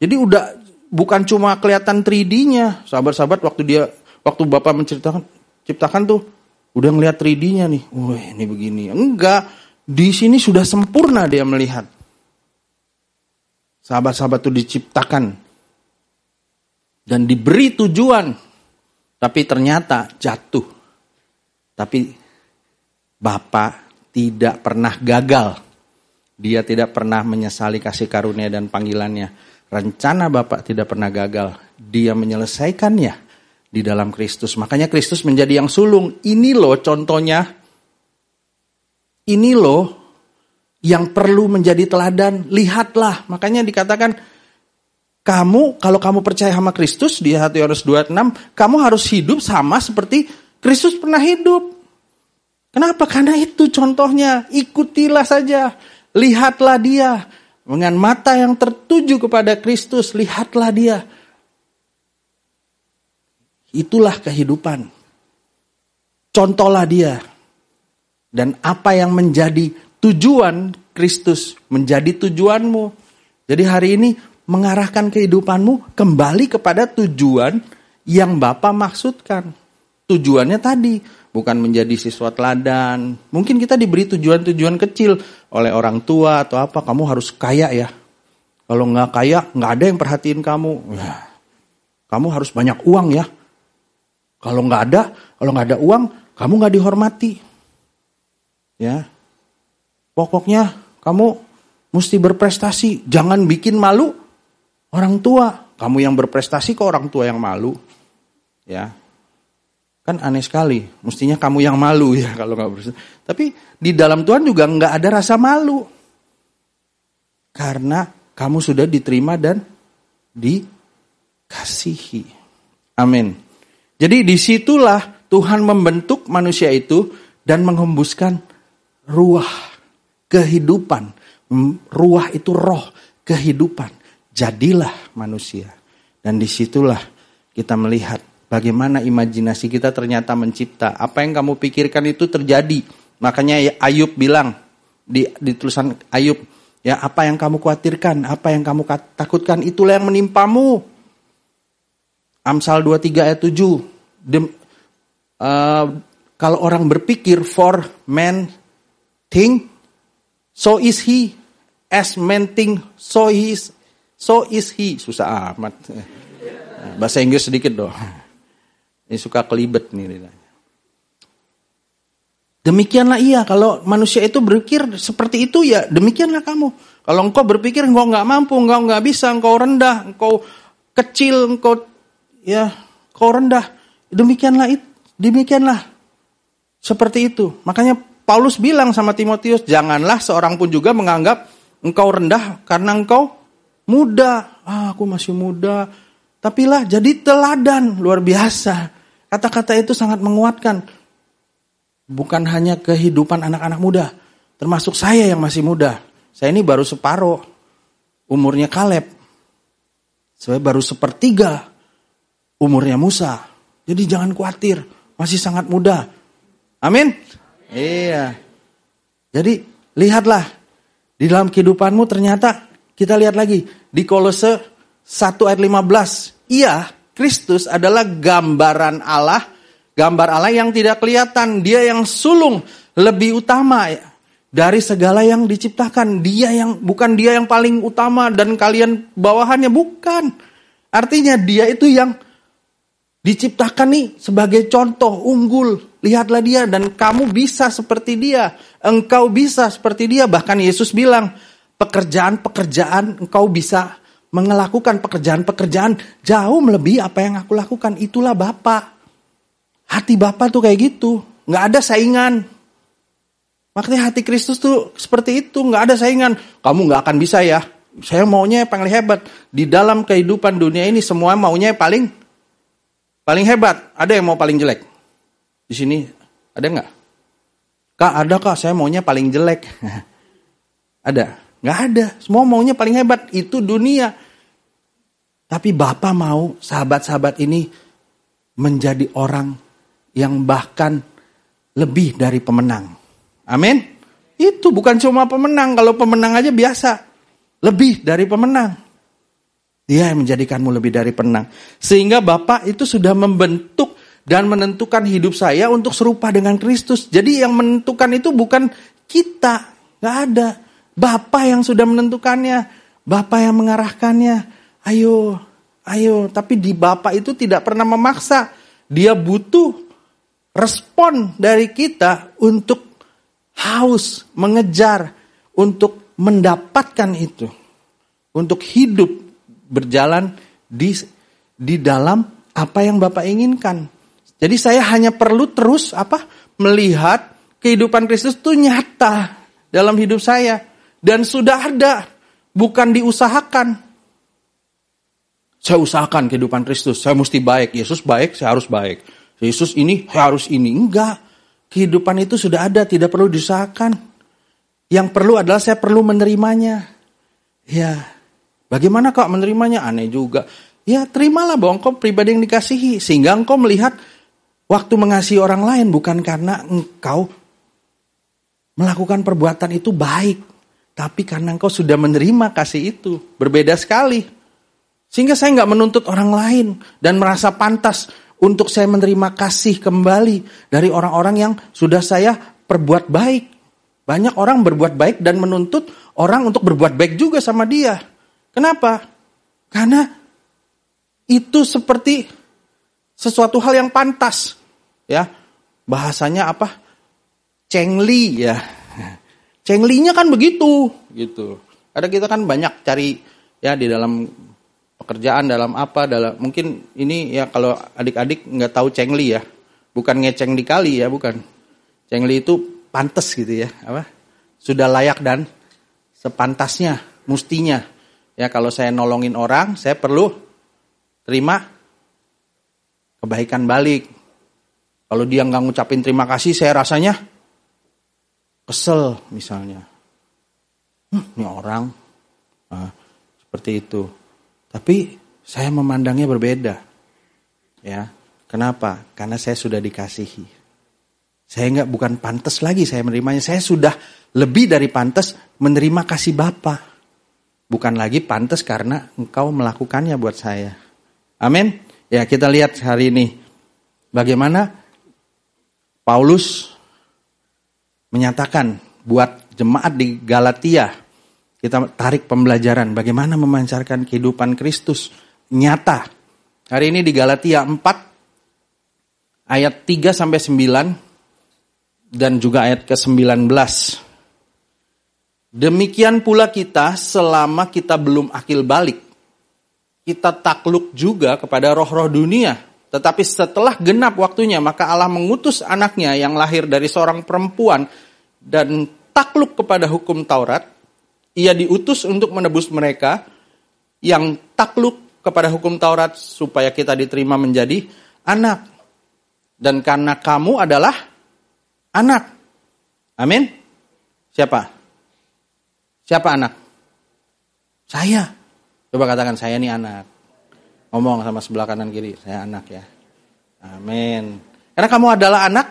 S1: Jadi udah bukan cuma kelihatan 3D-nya. Sahabat-sahabat waktu dia waktu Bapak menceritakan ciptakan tuh udah ngelihat 3D-nya nih. Wah, ini begini. Enggak, di sini sudah sempurna dia melihat. Sahabat-sahabat itu diciptakan dan diberi tujuan, tapi ternyata jatuh. Tapi Bapak tidak pernah gagal. Dia tidak pernah menyesali kasih karunia dan panggilannya. Rencana Bapak tidak pernah gagal. Dia menyelesaikannya di dalam Kristus. Makanya Kristus menjadi yang sulung. Ini loh contohnya. Ini loh yang perlu menjadi teladan, lihatlah. Makanya dikatakan kamu kalau kamu percaya sama Kristus di 1 Yohanes 26, kamu harus hidup sama seperti Kristus pernah hidup. Kenapa? Karena itu contohnya, ikutilah saja, lihatlah dia dengan mata yang tertuju kepada Kristus, lihatlah dia. Itulah kehidupan. Contohlah dia. Dan apa yang menjadi tujuan Kristus menjadi tujuanmu. Jadi hari ini mengarahkan kehidupanmu kembali kepada tujuan yang Bapak maksudkan. Tujuannya tadi bukan menjadi siswa teladan. Mungkin kita diberi tujuan-tujuan kecil oleh orang tua atau apa. Kamu harus kaya ya. Kalau nggak kaya, nggak ada yang perhatiin kamu. Kamu harus banyak uang ya. Kalau nggak ada, kalau nggak ada uang, kamu nggak dihormati. Ya, Pokoknya kamu mesti berprestasi, jangan bikin malu orang tua. Kamu yang berprestasi kok orang tua yang malu. Ya. Kan aneh sekali, mestinya kamu yang malu ya kalau nggak berprestasi. Tapi di dalam Tuhan juga nggak ada rasa malu. Karena kamu sudah diterima dan dikasihi. Amin. Jadi di situlah Tuhan membentuk manusia itu dan menghembuskan ruah kehidupan. Ruah itu roh, kehidupan. jadilah manusia. Dan di situlah kita melihat bagaimana imajinasi kita ternyata mencipta. Apa yang kamu pikirkan itu terjadi. Makanya ya Ayub bilang di, di tulisan Ayub, ya apa yang kamu khawatirkan, apa yang kamu takutkan, itulah yang menimpamu. Amsal 23 ayat 7. Dem, uh, kalau orang berpikir for man think, so is he. As man think, so is So is he. Susah amat. Bahasa Inggris sedikit dong. Ini suka kelibet nih. Demikianlah ia. Kalau manusia itu berpikir seperti itu ya demikianlah kamu. Kalau engkau berpikir engkau nggak mampu, engkau nggak bisa, engkau rendah, engkau kecil, engkau ya, engkau rendah. Demikianlah itu, demikianlah seperti itu. Makanya Paulus bilang sama Timotius, janganlah seorang pun juga menganggap engkau rendah karena engkau muda. Ah, aku masih muda. Tapi lah jadi teladan luar biasa. Kata-kata itu sangat menguatkan. Bukan hanya kehidupan anak-anak muda. Termasuk saya yang masih muda. Saya ini baru separuh. Umurnya Kaleb. Saya baru sepertiga. Umurnya Musa. Jadi jangan khawatir. Masih sangat muda. Amin. Iya. Jadi lihatlah. Di dalam kehidupanmu ternyata kita lihat lagi di Kolose 1 ayat 15. Iya, Kristus adalah gambaran Allah, gambar Allah yang tidak kelihatan. Dia yang sulung lebih utama dari segala yang diciptakan. Dia yang bukan dia yang paling utama dan kalian bawahannya bukan. Artinya dia itu yang diciptakan nih sebagai contoh unggul. Lihatlah dia dan kamu bisa seperti dia. Engkau bisa seperti dia. Bahkan Yesus bilang, pekerjaan-pekerjaan engkau bisa melakukan pekerjaan-pekerjaan jauh melebihi apa yang aku lakukan. Itulah Bapak. Hati Bapak tuh kayak gitu. Nggak ada saingan. Makanya hati Kristus tuh seperti itu. Nggak ada saingan. Kamu nggak akan bisa ya. Saya maunya yang paling hebat. Di dalam kehidupan dunia ini semua maunya yang paling paling hebat. Ada yang mau paling jelek? Di sini ada nggak? Kak ada kak, saya maunya paling jelek. ada. Nggak ada. Semua maunya paling hebat. Itu dunia. Tapi Bapak mau sahabat-sahabat ini menjadi orang yang bahkan lebih dari pemenang. Amin. Itu bukan cuma pemenang. Kalau pemenang aja biasa. Lebih dari pemenang. Dia yang menjadikanmu lebih dari pemenang. Sehingga Bapak itu sudah membentuk dan menentukan hidup saya untuk serupa dengan Kristus. Jadi yang menentukan itu bukan kita. Gak ada. Bapak yang sudah menentukannya, Bapak yang mengarahkannya. Ayo, ayo. Tapi di Bapak itu tidak pernah memaksa. Dia butuh respon dari kita untuk haus, mengejar, untuk mendapatkan itu. Untuk hidup berjalan di di dalam apa yang Bapak inginkan. Jadi saya hanya perlu terus apa? melihat kehidupan Kristus itu nyata dalam hidup saya dan sudah ada, bukan diusahakan. Saya usahakan kehidupan Kristus, saya mesti baik. Yesus baik, saya harus baik. Yesus ini, harus ini. Enggak. Kehidupan itu sudah ada, tidak perlu diusahakan. Yang perlu adalah saya perlu menerimanya. Ya, bagaimana kok menerimanya? Aneh juga. Ya, terimalah bahwa engkau pribadi yang dikasihi. Sehingga engkau melihat waktu mengasihi orang lain bukan karena engkau melakukan perbuatan itu baik. Tapi karena engkau sudah menerima kasih itu, berbeda sekali. Sehingga saya nggak menuntut orang lain dan merasa pantas untuk saya menerima kasih kembali dari orang-orang yang sudah saya perbuat baik. Banyak orang berbuat baik dan menuntut orang untuk berbuat baik juga sama dia. Kenapa? Karena itu seperti sesuatu hal yang pantas. Ya, bahasanya apa? Cengli ya. Cenglinya kan begitu, gitu. Ada kita kan banyak cari ya di dalam pekerjaan dalam apa dalam mungkin ini ya kalau adik-adik nggak tahu cengli ya bukan ngeceng di kali ya bukan cengli itu pantas gitu ya apa sudah layak dan sepantasnya mustinya ya kalau saya nolongin orang saya perlu terima kebaikan balik kalau dia nggak ngucapin terima kasih saya rasanya kesel misalnya. Hm, ini orang. Nah, seperti itu. Tapi saya memandangnya berbeda. Ya, kenapa? Karena saya sudah dikasihi. Saya nggak bukan pantas lagi saya menerimanya. Saya sudah lebih dari pantas menerima kasih Bapa. Bukan lagi pantas karena engkau melakukannya buat saya. Amin. Ya kita lihat hari ini bagaimana Paulus menyatakan buat jemaat di Galatia kita tarik pembelajaran bagaimana memancarkan kehidupan Kristus nyata. Hari ini di Galatia 4 ayat 3 sampai 9 dan juga ayat ke-19. Demikian pula kita selama kita belum akil balik. Kita takluk juga kepada roh-roh dunia. Tetapi setelah genap waktunya maka Allah mengutus anaknya yang lahir dari seorang perempuan dan takluk kepada hukum Taurat ia diutus untuk menebus mereka yang takluk kepada hukum Taurat supaya kita diterima menjadi anak. Dan karena kamu adalah anak. Amin. Siapa? Siapa anak? Saya. Coba katakan saya ini anak. Ngomong sama sebelah kanan kiri, saya anak ya. Amin. Karena kamu adalah anak,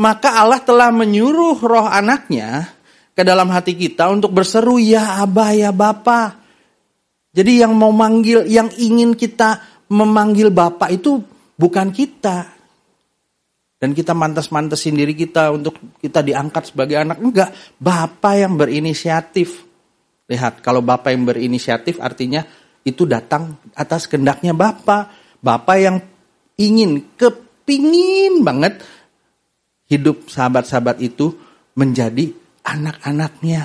S1: maka Allah telah menyuruh roh anaknya ke dalam hati kita untuk berseru ya Abah ya Bapa. Jadi yang mau manggil, yang ingin kita memanggil Bapak itu bukan kita. Dan kita mantas-mantasin diri kita untuk kita diangkat sebagai anak. Enggak, Bapak yang berinisiatif. Lihat, kalau Bapak yang berinisiatif artinya itu datang atas kendaknya Bapak. Bapak yang ingin, kepingin banget hidup sahabat-sahabat itu menjadi anak-anaknya.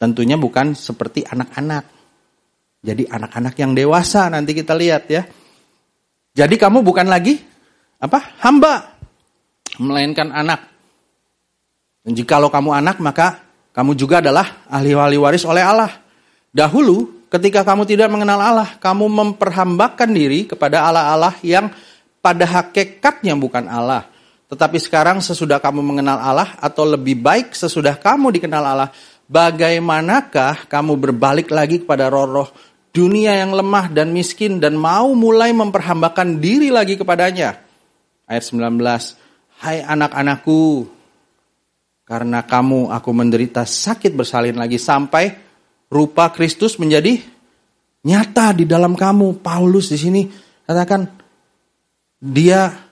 S1: Tentunya bukan seperti anak-anak. Jadi anak-anak yang dewasa nanti kita lihat ya. Jadi kamu bukan lagi apa? hamba melainkan anak. Dan jika kamu anak maka kamu juga adalah ahli-ahli waris oleh Allah. Dahulu ketika kamu tidak mengenal Allah, kamu memperhambakan diri kepada Allah-Allah yang pada hakikatnya bukan Allah. Tetapi sekarang sesudah kamu mengenal Allah atau lebih baik sesudah kamu dikenal Allah, bagaimanakah kamu berbalik lagi kepada roh-roh dunia yang lemah dan miskin dan mau mulai memperhambakan diri lagi kepadanya? Ayat 19, Hai anak-anakku, karena kamu aku menderita sakit bersalin lagi sampai rupa Kristus menjadi nyata di dalam kamu. Paulus di sini katakan dia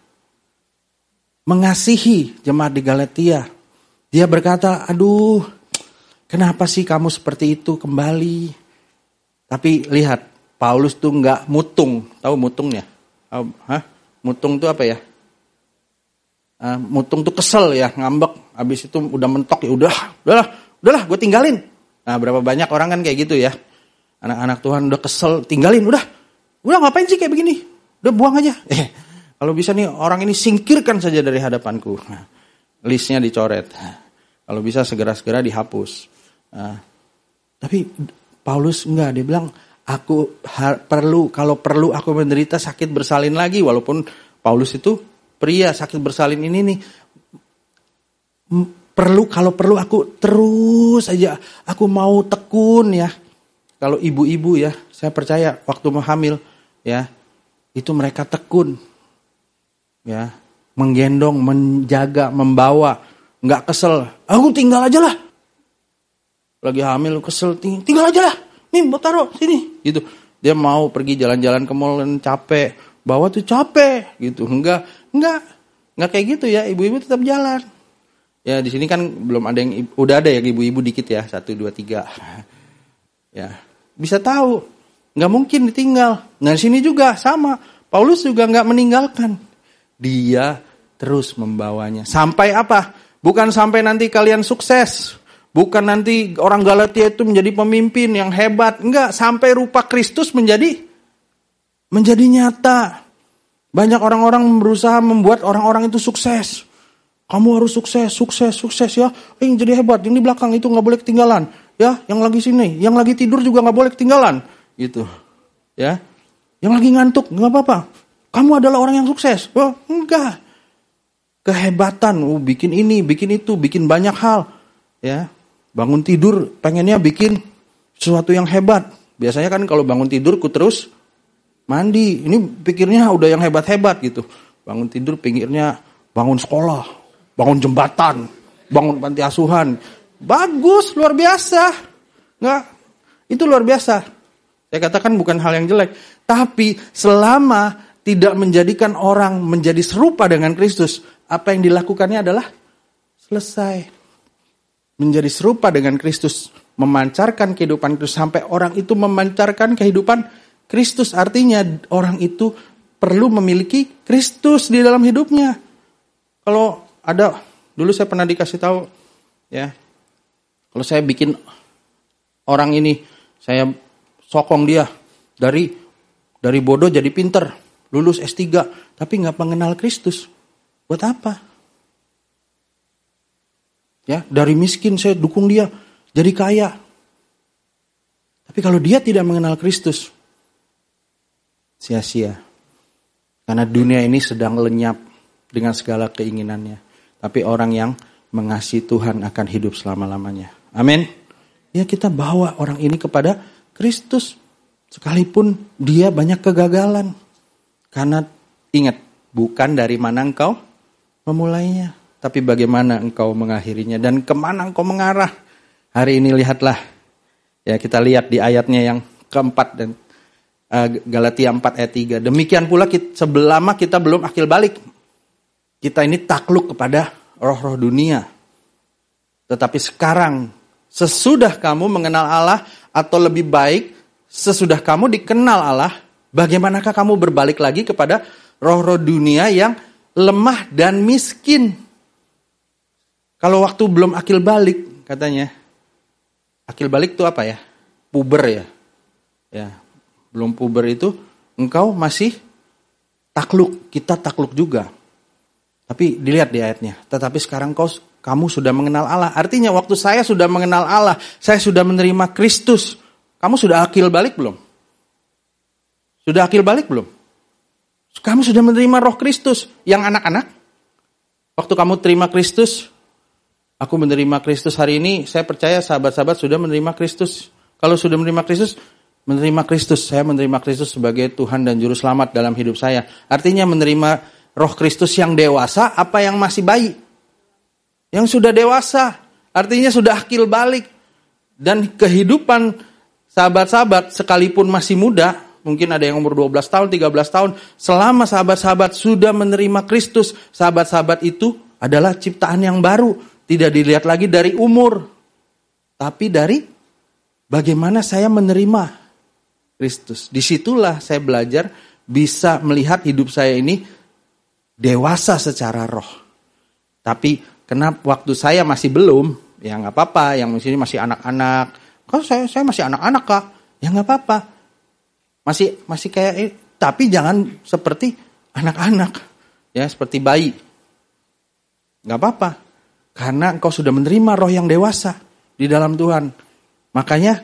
S1: mengasihi jemaat di Galatia. Dia berkata, aduh kenapa sih kamu seperti itu kembali. Tapi lihat, Paulus tuh nggak mutung. Tahu mutungnya? Hah? Mutung tuh apa ya? Uh, mutung tuh kesel ya, ngambek. Habis itu udah mentok ya udah, udahlah, udahlah, gue tinggalin. Nah berapa banyak orang kan kayak gitu ya. Anak-anak Tuhan udah kesel, tinggalin, udah. Udah ngapain sih kayak begini? Udah buang aja. Eh, kalau bisa nih orang ini singkirkan saja dari hadapanku. Nah, listnya dicoret. Kalau bisa segera-segera dihapus. Nah, tapi Paulus enggak, dia bilang aku perlu kalau perlu aku menderita sakit bersalin lagi walaupun Paulus itu pria sakit bersalin ini nih perlu kalau perlu aku terus aja aku mau tekun ya kalau ibu-ibu ya saya percaya waktu mau hamil ya itu mereka tekun ya menggendong, menjaga, membawa, nggak kesel. Aku tinggal aja lah. Lagi hamil kesel, tinggal aja lah. Nih, mau taruh sini, gitu. Dia mau pergi jalan-jalan ke mall dan capek, bawa tuh capek, gitu. Enggak, enggak, enggak kayak gitu ya. Ibu-ibu tetap jalan. Ya di sini kan belum ada yang udah ada ya ibu-ibu dikit ya satu dua tiga. Ya bisa tahu, nggak mungkin ditinggal. Nah sini juga sama. Paulus juga nggak meninggalkan dia terus membawanya. Sampai apa? Bukan sampai nanti kalian sukses. Bukan nanti orang Galatia itu menjadi pemimpin yang hebat. Enggak, sampai rupa Kristus menjadi menjadi nyata. Banyak orang-orang berusaha membuat orang-orang itu sukses. Kamu harus sukses, sukses, sukses ya. Eh, jadi hebat. Yang di belakang itu nggak boleh ketinggalan. Ya, yang lagi sini, yang lagi tidur juga nggak boleh ketinggalan. Gitu. Ya, yang lagi ngantuk nggak apa-apa. Kamu adalah orang yang sukses. Wah, enggak. Kehebatan, oh, bikin ini, bikin itu, bikin banyak hal. Ya, bangun tidur pengennya bikin sesuatu yang hebat. Biasanya kan kalau bangun tidur ku terus mandi. Ini pikirnya udah yang hebat-hebat gitu. Bangun tidur pikirnya bangun sekolah, bangun jembatan, bangun panti asuhan. Bagus, luar biasa. Nggak, itu luar biasa. Saya katakan bukan hal yang jelek. Tapi selama tidak menjadikan orang menjadi serupa dengan Kristus, apa yang dilakukannya adalah selesai menjadi serupa dengan Kristus, memancarkan kehidupan Kristus sampai orang itu memancarkan kehidupan Kristus. Artinya orang itu perlu memiliki Kristus di dalam hidupnya. Kalau ada dulu saya pernah dikasih tahu ya. Kalau saya bikin orang ini saya sokong dia dari dari bodoh jadi pinter, lulus S3 tapi nggak mengenal Kristus. Buat apa? Ya, dari miskin saya dukung dia jadi kaya. Tapi kalau dia tidak mengenal Kristus, sia-sia. Karena dunia ini sedang lenyap dengan segala keinginannya. Tapi orang yang mengasihi Tuhan akan hidup selama-lamanya. Amin. Ya kita bawa orang ini kepada Kristus. Sekalipun dia banyak kegagalan. Karena ingat, bukan dari mana engkau memulainya tapi bagaimana engkau mengakhirinya dan ke mana engkau mengarah. Hari ini lihatlah, ya kita lihat di ayatnya yang keempat dan uh, Galatia 4 ayat 3. Demikian pula kita, sebelama kita belum akil balik, kita ini takluk kepada roh-roh dunia. Tetapi sekarang, sesudah kamu mengenal Allah atau lebih baik, sesudah kamu dikenal Allah, bagaimanakah kamu berbalik lagi kepada roh-roh dunia yang lemah dan miskin? Kalau waktu belum akil balik katanya. Akil balik itu apa ya? Puber ya. Ya, belum puber itu engkau masih takluk, kita takluk juga. Tapi dilihat di ayatnya, tetapi sekarang kau kamu sudah mengenal Allah. Artinya waktu saya sudah mengenal Allah, saya sudah menerima Kristus. Kamu sudah akil balik belum? Sudah akil balik belum? Kamu sudah menerima roh Kristus. Yang anak-anak, waktu kamu terima Kristus, Aku menerima Kristus hari ini, saya percaya sahabat-sahabat sudah menerima Kristus. Kalau sudah menerima Kristus, menerima Kristus, saya menerima Kristus sebagai Tuhan dan Juru Selamat dalam hidup saya. Artinya menerima roh Kristus yang dewasa, apa yang masih bayi? Yang sudah dewasa, artinya sudah akil balik. Dan kehidupan sahabat-sahabat sekalipun masih muda, mungkin ada yang umur 12 tahun, 13 tahun, selama sahabat-sahabat sudah menerima Kristus, sahabat-sahabat itu adalah ciptaan yang baru tidak dilihat lagi dari umur, tapi dari bagaimana saya menerima Kristus. Di situlah saya belajar bisa melihat hidup saya ini dewasa secara roh. Tapi kenapa waktu saya masih belum, ya nggak apa-apa. Yang di sini masih anak-anak. Kalau saya saya masih anak-anak kak, ya nggak apa-apa. Masih masih kayak, tapi jangan seperti anak-anak, ya seperti bayi. Nggak apa-apa. Karena engkau sudah menerima roh yang dewasa di dalam Tuhan. Makanya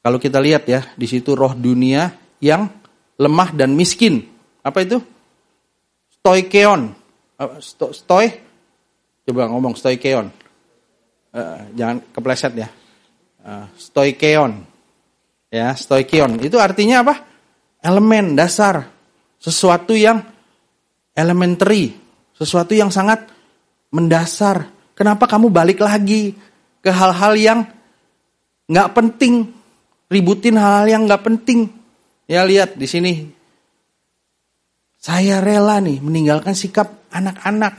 S1: kalau kita lihat ya, di situ roh dunia yang lemah dan miskin. Apa itu? Stoikeon. Sto, stoi? Coba ngomong stoikeon. Uh, jangan kepleset ya. Uh, stoikeon. Ya, stoikeon. Itu artinya apa? Elemen dasar. Sesuatu yang elementary. Sesuatu yang sangat mendasar Kenapa kamu balik lagi ke hal-hal yang nggak penting, ributin hal-hal yang nggak penting? Ya lihat di sini, saya rela nih meninggalkan sikap anak-anak.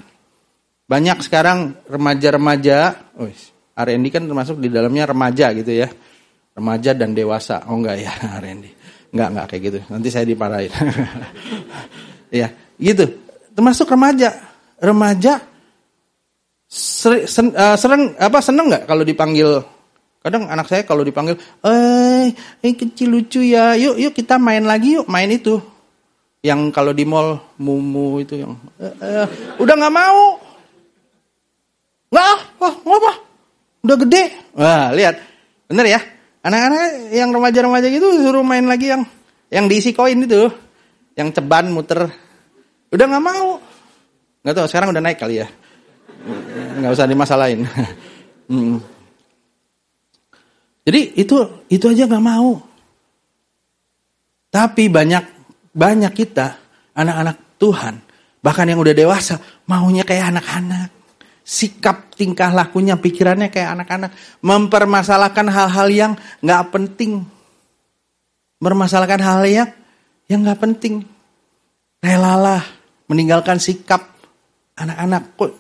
S1: Banyak sekarang remaja-remaja, oh, R&D kan termasuk di dalamnya remaja gitu ya, remaja dan dewasa. Oh enggak ya R&D, enggak enggak kayak gitu. Nanti saya diparahin. ya gitu, termasuk remaja, remaja Ser, sen, uh, sereng apa seneng nggak kalau dipanggil? Kadang anak saya kalau dipanggil eh eh kecil lucu ya. Yuk yuk kita main lagi yuk. Main itu. Yang kalau di mall mumu itu yang uh, uh, udah nggak mau. Nggak wah ngapa udah gede. Wah lihat. Bener ya anak-anak yang remaja-remaja gitu suruh main lagi yang yang diisi koin itu yang ceban muter udah nggak mau nggak tahu sekarang udah naik kali ya nggak usah dimasalahin. hmm. Jadi itu itu aja nggak mau. Tapi banyak banyak kita anak-anak Tuhan, bahkan yang udah dewasa, maunya kayak anak-anak. Sikap tingkah lakunya, pikirannya kayak anak-anak. Mempermasalahkan hal-hal yang nggak penting. Mempermasalahkan hal yang yang nggak penting. Relalah meninggalkan sikap anak-anak. Kok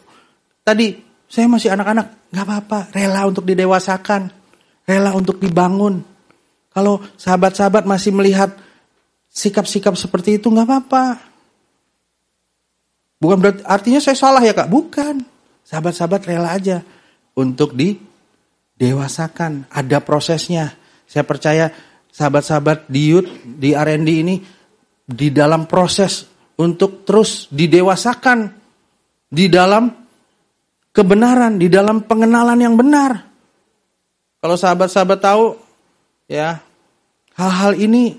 S1: tadi saya masih anak-anak, nggak apa-apa. Rela untuk didewasakan, rela untuk dibangun. Kalau sahabat-sahabat masih melihat sikap-sikap seperti itu nggak apa-apa. Bukan berarti artinya saya salah ya kak, bukan. Sahabat-sahabat rela aja untuk didewasakan. Ada prosesnya. Saya percaya sahabat-sahabat di youth, di R&D ini di dalam proses untuk terus didewasakan di dalam kebenaran, di dalam pengenalan yang benar. Kalau sahabat-sahabat tahu ya hal-hal ini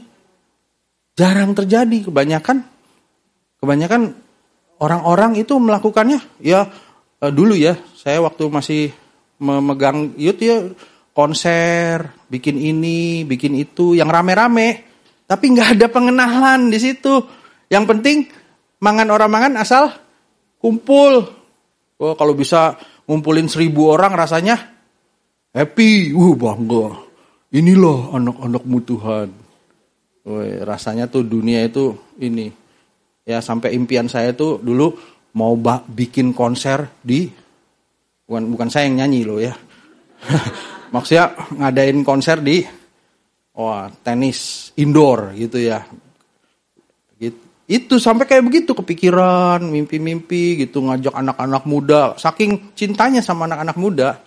S1: jarang terjadi kebanyakan kebanyakan orang-orang itu melakukannya ya eh, dulu ya saya waktu masih memegang youth ya konser bikin ini bikin itu yang rame-rame. Tapi nggak ada pengenalan di situ. Yang penting mangan orang mangan asal kumpul. Oh, kalau bisa ngumpulin seribu orang rasanya happy. Uh bangga. Inilah anak-anakmu Tuhan Woy, rasanya tuh dunia itu ini. Ya sampai impian saya tuh dulu mau bikin konser di bukan bukan saya yang nyanyi loh ya maksudnya ngadain konser di wah tenis indoor gitu ya gitu. itu sampai kayak begitu kepikiran mimpi-mimpi gitu ngajak anak-anak muda saking cintanya sama anak-anak muda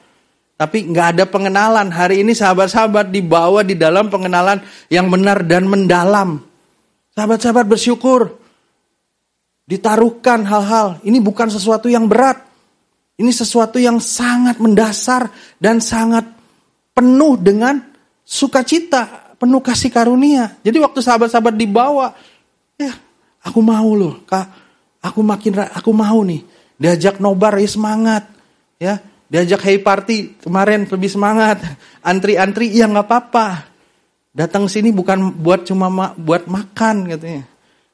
S1: tapi nggak ada pengenalan. Hari ini sahabat-sahabat dibawa di dalam pengenalan yang benar dan mendalam. Sahabat-sahabat bersyukur. Ditaruhkan hal-hal. Ini bukan sesuatu yang berat. Ini sesuatu yang sangat mendasar dan sangat penuh dengan sukacita, penuh kasih karunia. Jadi waktu sahabat-sahabat dibawa, ya aku mau loh, kak, aku makin, aku mau nih, diajak nobar ya semangat, ya Diajak hey party kemarin lebih semangat. Antri-antri ya nggak apa-apa. Datang sini bukan buat cuma ma buat makan katanya.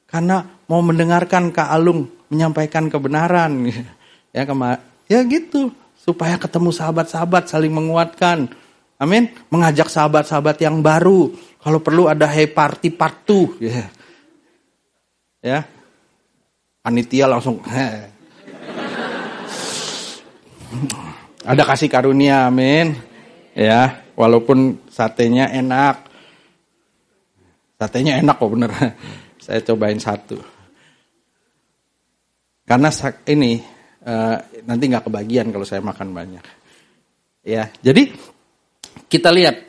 S1: Karena mau mendengarkan Kak Alung menyampaikan kebenaran. Ya kema ya gitu supaya ketemu sahabat-sahabat saling menguatkan. Amin. Mengajak sahabat-sahabat yang baru. Kalau perlu ada hey party part 2 ya. Ya. Panitia langsung Ada kasih karunia, amin. Ya, walaupun satenya enak. Satenya enak kok bener. Saya cobain satu. Karena ini uh, nanti nggak kebagian kalau saya makan banyak. Ya, jadi kita lihat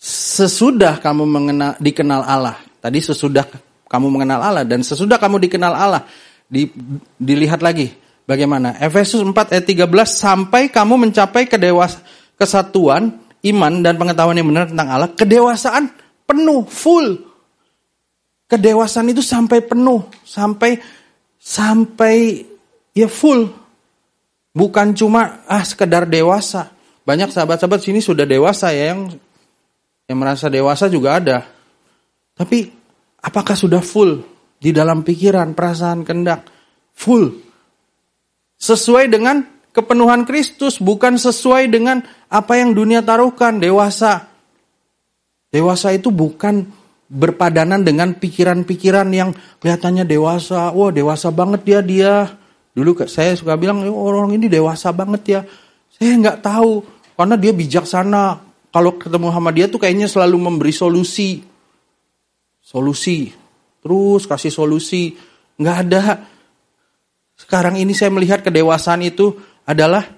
S1: sesudah kamu mengenal dikenal Allah. Tadi sesudah kamu mengenal Allah dan sesudah kamu dikenal Allah, di, dilihat lagi Bagaimana? Efesus 4 ayat 13 sampai kamu mencapai kedewas kesatuan iman dan pengetahuan yang benar tentang Allah, kedewasaan penuh, full. Kedewasaan itu sampai penuh, sampai sampai ya full. Bukan cuma ah sekedar dewasa. Banyak sahabat-sahabat sini sudah dewasa ya yang yang merasa dewasa juga ada. Tapi apakah sudah full di dalam pikiran, perasaan, kendak? Full sesuai dengan kepenuhan Kristus, bukan sesuai dengan apa yang dunia taruhkan. Dewasa, dewasa itu bukan berpadanan dengan pikiran-pikiran yang kelihatannya dewasa. Wah dewasa banget dia dia. Dulu saya suka bilang orang ini dewasa banget ya. Saya nggak tahu karena dia bijaksana. Kalau ketemu sama dia tuh kayaknya selalu memberi solusi, solusi, terus kasih solusi. Nggak ada sekarang ini saya melihat kedewasaan itu adalah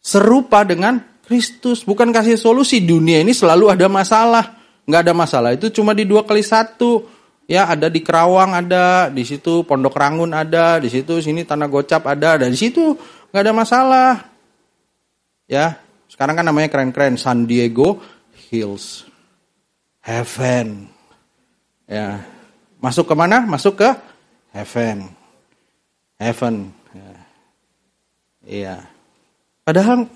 S1: serupa dengan Kristus. Bukan kasih solusi. Dunia ini selalu ada masalah. Nggak ada masalah. Itu cuma di dua kali satu. Ya, ada di Kerawang ada, di situ Pondok Rangun ada, di situ sini Tanah Gocap ada, dan di situ nggak ada masalah. Ya, sekarang kan namanya keren-keren San Diego Hills, Heaven. Ya, masuk ke mana? Masuk ke Heaven heaven. Ya. Iya. Padahal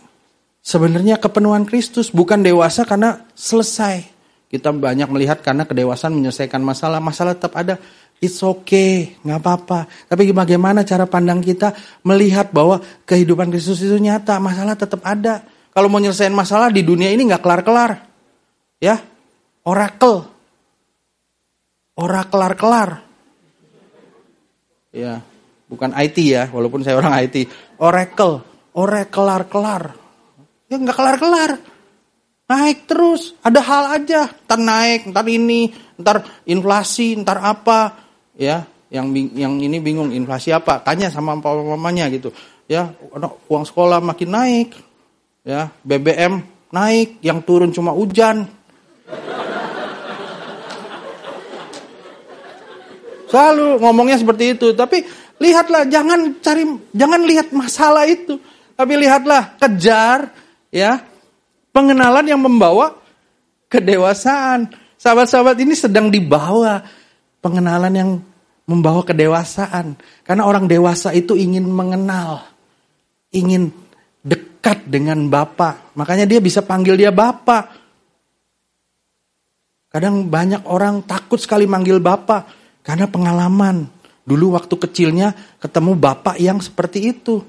S1: sebenarnya kepenuhan Kristus bukan dewasa karena selesai. Kita banyak melihat karena kedewasaan menyelesaikan masalah, masalah tetap ada. It's okay, nggak apa-apa. Tapi bagaimana cara pandang kita melihat bahwa kehidupan Kristus itu nyata, masalah tetap ada. Kalau mau nyelesain masalah di dunia ini nggak kelar-kelar. Ya, oracle. Ora kelar-kelar. Ya, bukan IT ya, walaupun saya orang IT. Oracle, ora kelar-kelar. Ya nggak kelar-kelar. Naik terus, ada hal aja. Ntar naik, ntar ini, ntar inflasi, ntar apa. Ya, yang yang ini bingung inflasi apa? Tanya sama mamanya gitu. Ya, uang sekolah makin naik. Ya, BBM naik, yang turun cuma hujan. Selalu ngomongnya seperti itu, tapi lihatlah jangan cari jangan lihat masalah itu, tapi lihatlah kejar ya Pengenalan yang membawa kedewasaan. Sahabat-sahabat ini sedang dibawa pengenalan yang membawa kedewasaan. Karena orang dewasa itu ingin mengenal, ingin dekat dengan Bapak. Makanya dia bisa panggil dia Bapak. Kadang banyak orang takut sekali manggil Bapak karena pengalaman. Dulu waktu kecilnya ketemu Bapak yang seperti itu.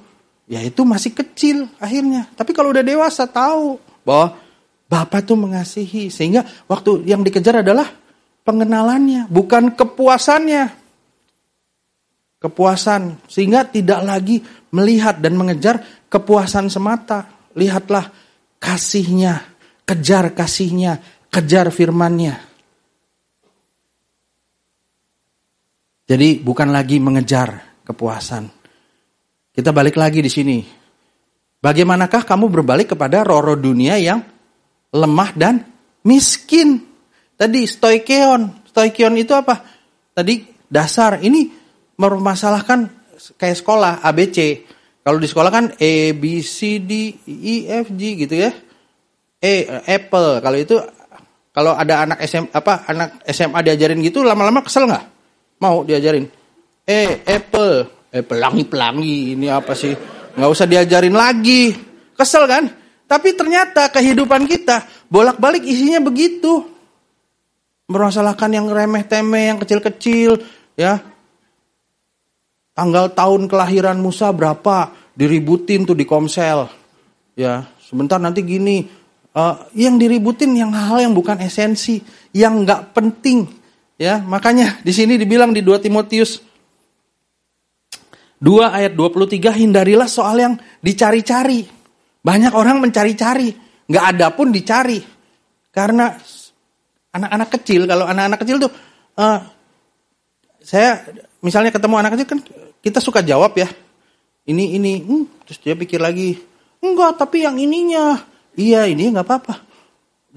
S1: Ya itu masih kecil akhirnya. Tapi kalau udah dewasa tahu bahwa Bapak tuh mengasihi. Sehingga waktu yang dikejar adalah pengenalannya, bukan kepuasannya. Kepuasan. Sehingga tidak lagi melihat dan mengejar kepuasan semata. Lihatlah kasihnya, kejar kasihnya, kejar firmannya. Jadi bukan lagi mengejar kepuasan. Kita balik lagi di sini. Bagaimanakah kamu berbalik kepada roro dunia yang lemah dan miskin? Tadi stoikeon. Stoikeon itu apa? Tadi dasar. Ini mempermasalahkan kayak sekolah ABC. Kalau di sekolah kan A B C D E F G gitu ya. E apple. Kalau itu kalau ada anak SM apa anak SMA diajarin gitu lama-lama kesel nggak? Mau diajarin. E apple. Eh pelangi-pelangi ini apa sih? Nggak usah diajarin lagi. Kesel kan? Tapi ternyata kehidupan kita bolak-balik isinya begitu. Mermasalahkan yang remeh-temeh, yang kecil-kecil, ya. Tanggal tahun kelahiran Musa berapa? Diributin tuh di Komsel. Ya, sebentar nanti gini. Uh, yang diributin yang hal yang bukan esensi, yang nggak penting. Ya, makanya di sini dibilang di 2 Timotius 2 ayat 23 hindarilah soal yang dicari-cari. Banyak orang mencari-cari, nggak ada pun dicari. Karena anak-anak kecil, kalau anak-anak kecil tuh, uh, saya misalnya ketemu anak kecil kan kita suka jawab ya, ini ini, hmm, terus dia pikir lagi, enggak tapi yang ininya, iya ini nggak apa-apa.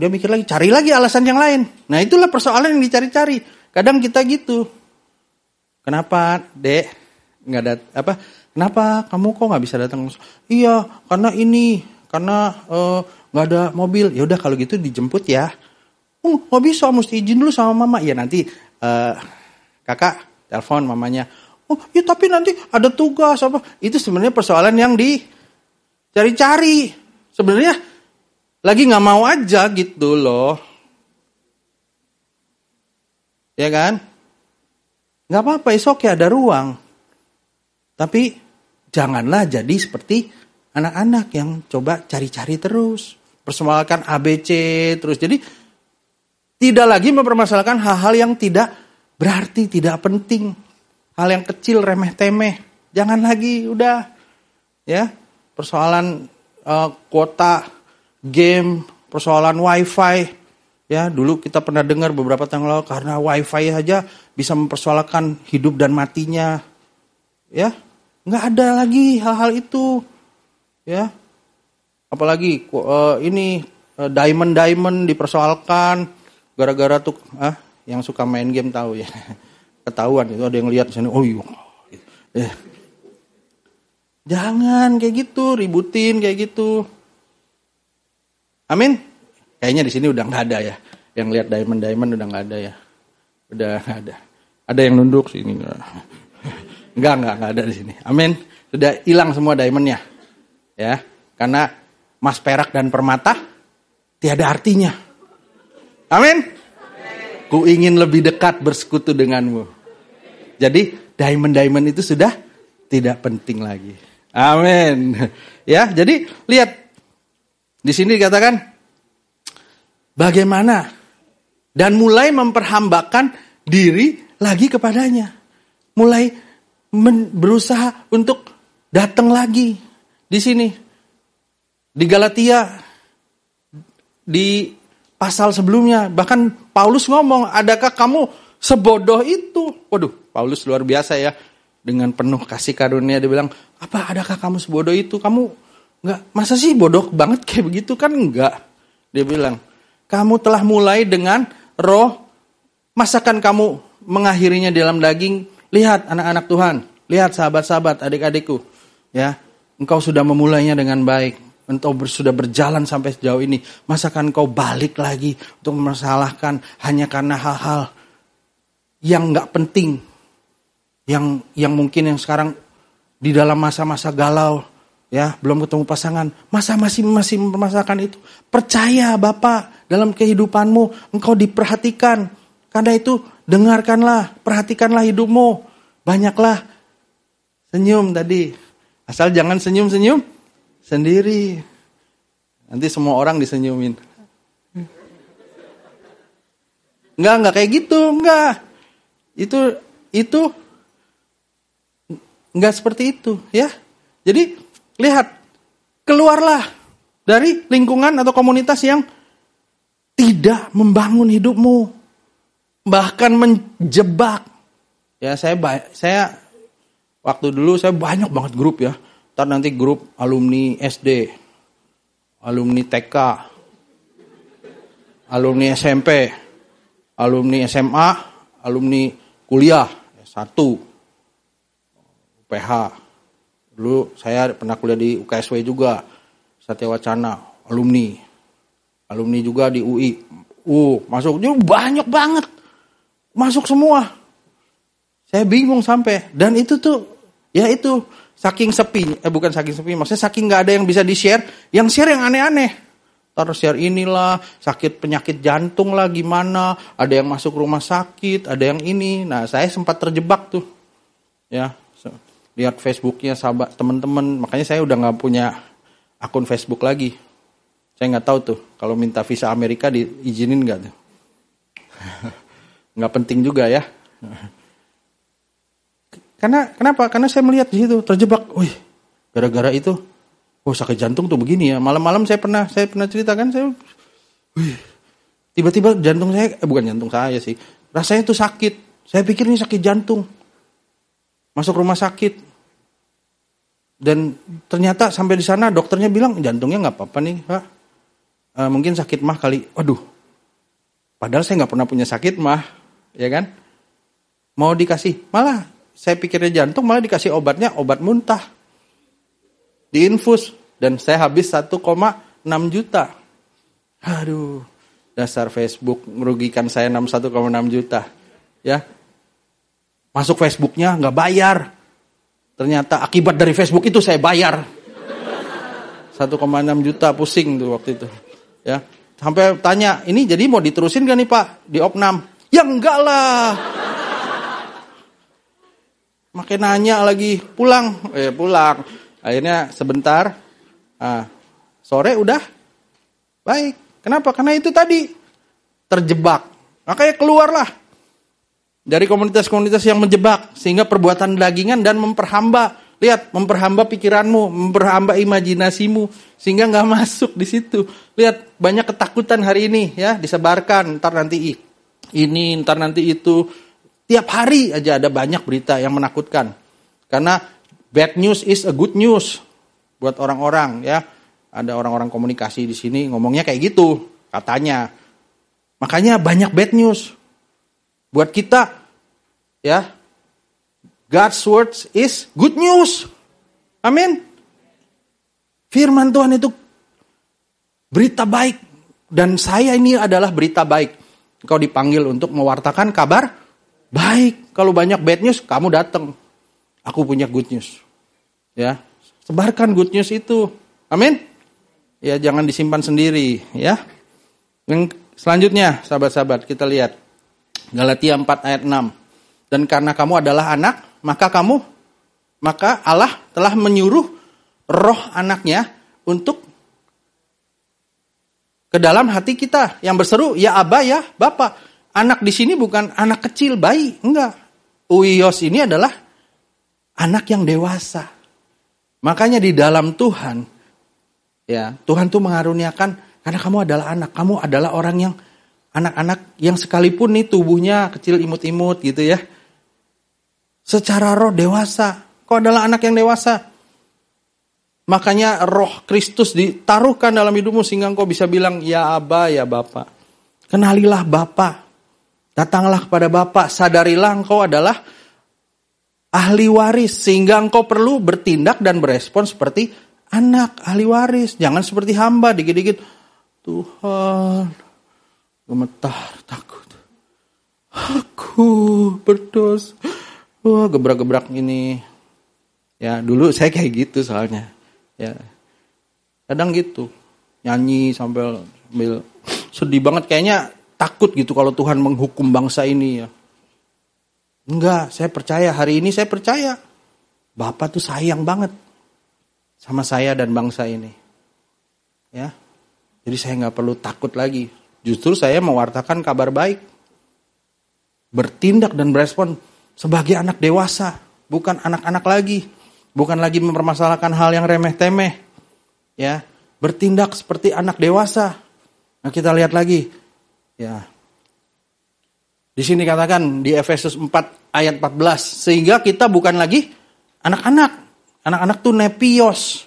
S1: Dia mikir lagi, cari lagi alasan yang lain. Nah itulah persoalan yang dicari-cari. Kadang kita gitu. Kenapa, dek? Nggak ada apa kenapa? Kamu kok nggak bisa datang? Iya karena ini karena eh, nggak uh, ada mobil. Ya udah kalau gitu dijemput ya. Oh nggak bisa mesti izin dulu sama mama. Ya nanti uh, kakak telepon mamanya. Oh ya tapi nanti ada tugas apa? Itu sebenarnya persoalan yang dicari-cari. Sebenarnya lagi nggak mau aja gitu loh. Ya kan? Nggak apa-apa esok ya ada ruang tapi janganlah jadi seperti anak-anak yang coba cari-cari terus. Persoalkan ABC terus. Jadi tidak lagi mempermasalahkan hal-hal yang tidak berarti, tidak penting. Hal yang kecil, remeh-temeh. Jangan lagi, udah. Ya, persoalan uh, kuota, game, persoalan wifi. Ya, dulu kita pernah dengar beberapa tahun lalu karena wifi saja bisa mempersoalkan hidup dan matinya. Ya, Nggak ada lagi hal-hal itu. Ya. Apalagi uh, ini uh, diamond diamond dipersoalkan gara-gara tuh ah yang suka main game tahu ya. Ketahuan itu ada yang lihat di sini. Oh iya. Eh. Jangan kayak gitu, ributin kayak gitu. Amin. Kayaknya di sini udah nggak ada ya. Yang lihat diamond diamond udah nggak ada ya. Udah nggak ada. Ada yang nunduk sini. Enggak, enggak, enggak ada di sini. Amin. Sudah hilang semua diamondnya. Ya, karena emas perak dan permata tiada artinya. Amin. Ku ingin lebih dekat bersekutu denganmu. Jadi diamond-diamond itu sudah tidak penting lagi. Amin. Ya, jadi lihat di sini dikatakan bagaimana dan mulai memperhambakan diri lagi kepadanya. Mulai men, berusaha untuk datang lagi di sini. Di Galatia di pasal sebelumnya bahkan Paulus ngomong, "Adakah kamu sebodoh itu?" Waduh, Paulus luar biasa ya dengan penuh kasih karunia dia bilang, "Apa adakah kamu sebodoh itu? Kamu nggak masa sih bodoh banget kayak begitu kan enggak?" Dia bilang, "Kamu telah mulai dengan roh, masakan kamu mengakhirinya dalam daging? Lihat anak-anak Tuhan, lihat sahabat-sahabat, adik-adikku, ya, engkau sudah memulainya dengan baik." Engkau sudah berjalan sampai sejauh ini. Masakan kau balik lagi untuk memasalahkan hanya karena hal-hal yang nggak penting, yang yang mungkin yang sekarang di dalam masa-masa galau ya belum ketemu pasangan. Masa masih masih mempermasalahkan itu? Percaya bapak dalam kehidupanmu engkau diperhatikan karena itu dengarkanlah perhatikanlah hidupmu. Banyaklah senyum tadi. Asal jangan senyum senyum sendiri. Nanti semua orang disenyumin. Enggak, enggak kayak gitu, enggak. Itu itu Enggak seperti itu, ya. Jadi lihat, keluarlah dari lingkungan atau komunitas yang tidak membangun hidupmu, bahkan menjebak. Ya saya saya waktu dulu saya banyak banget grup ya. Ntar nanti grup alumni SD, alumni TK, alumni SMP, alumni SMA, alumni kuliah, satu, PH. Dulu saya pernah kuliah di UKSW juga, Satya Wacana, alumni. Alumni juga di UI. Uh, masuk jadi banyak banget. Masuk semua. Saya bingung sampai dan itu tuh ya itu saking sepi, eh bukan saking sepi, maksudnya saking nggak ada yang bisa di-share, yang share yang aneh-aneh. Taruh share inilah, sakit penyakit jantung lah gimana, ada yang masuk rumah sakit, ada yang ini. Nah, saya sempat terjebak tuh. Ya, lihat Facebooknya sahabat teman-teman makanya saya udah nggak punya akun Facebook lagi saya nggak tahu tuh kalau minta visa Amerika diizinin nggak tuh nggak penting juga ya. Karena kenapa? Karena saya melihat di situ terjebak wih gara-gara itu. Oh sakit jantung tuh begini ya. Malam-malam saya pernah saya pernah ceritakan saya wih tiba-tiba jantung saya eh bukan jantung saya sih. Rasanya tuh sakit. Saya pikir ini sakit jantung. Masuk rumah sakit. Dan ternyata sampai di sana dokternya bilang jantungnya nggak apa-apa nih pak, e, mungkin sakit mah kali. Waduh, padahal saya nggak pernah punya sakit mah, ya kan? Mau dikasih, malah saya pikirnya jantung malah dikasih obatnya obat muntah, diinfus dan saya habis 1,6 juta. Aduh, dasar Facebook merugikan saya 61,6 juta, ya. Masuk Facebooknya nggak bayar, Ternyata akibat dari Facebook itu saya bayar. 1,6 juta pusing tuh waktu itu. Ya. Sampai tanya, ini jadi mau diterusin gak nih Pak di Opnam? Ya enggak lah. Makin nanya lagi, pulang. Eh pulang. Akhirnya sebentar. Nah, sore udah baik. Kenapa? Karena itu tadi terjebak. Makanya keluarlah dari komunitas-komunitas yang menjebak sehingga perbuatan dagingan dan memperhamba lihat memperhamba pikiranmu memperhamba imajinasimu sehingga nggak masuk di situ lihat banyak ketakutan hari ini ya disebarkan ntar nanti ini ntar nanti itu tiap hari aja ada banyak berita yang menakutkan karena bad news is a good news buat orang-orang ya ada orang-orang komunikasi di sini ngomongnya kayak gitu katanya makanya banyak bad news Buat kita, ya, God's words is good news. Amin. Firman Tuhan itu berita baik. Dan saya ini adalah berita baik. Kau dipanggil untuk mewartakan kabar baik. Kalau banyak bad news, kamu datang. Aku punya good news. Ya, sebarkan good news itu. Amin. Ya, jangan disimpan sendiri, ya. Yang Selanjutnya, sahabat-sahabat, kita lihat Galatia 4 ayat 6. Dan karena kamu adalah anak, maka kamu maka Allah telah menyuruh roh anaknya untuk ke dalam hati kita yang berseru, ya Aba ya Bapak. Anak di sini bukan anak kecil bayi, enggak. Uyos ini adalah anak yang dewasa. Makanya di dalam Tuhan, ya Tuhan tuh mengaruniakan karena kamu adalah anak, kamu adalah orang yang anak-anak yang sekalipun nih tubuhnya kecil imut-imut gitu ya. Secara roh dewasa, kau adalah anak yang dewasa. Makanya roh Kristus ditaruhkan dalam hidupmu sehingga engkau bisa bilang, ya Aba, ya Bapak. Kenalilah Bapak. Datanglah kepada Bapak, sadarilah engkau adalah ahli waris. Sehingga engkau perlu bertindak dan berespon seperti anak ahli waris. Jangan seperti hamba, dikit-dikit. Tuhan, gemetar, takut. Aku berdosa. Wah, gebrak-gebrak ini. Ya, dulu saya kayak gitu soalnya ya. Kadang gitu nyanyi sambil, sambil sedih banget. Kayaknya takut gitu kalau Tuhan menghukum bangsa ini ya. Enggak saya percaya. Hari ini saya percaya. Bapak tuh sayang banget sama saya dan bangsa ini. Ya. Jadi saya nggak perlu takut lagi. Justru saya mewartakan kabar baik. Bertindak dan berespon sebagai anak dewasa bukan anak-anak lagi bukan lagi mempermasalahkan hal yang remeh-temeh, ya, bertindak seperti anak dewasa. Nah, kita lihat lagi, ya. Di sini katakan di Efesus 4 ayat 14, sehingga kita bukan lagi anak-anak. Anak-anak tuh nepios.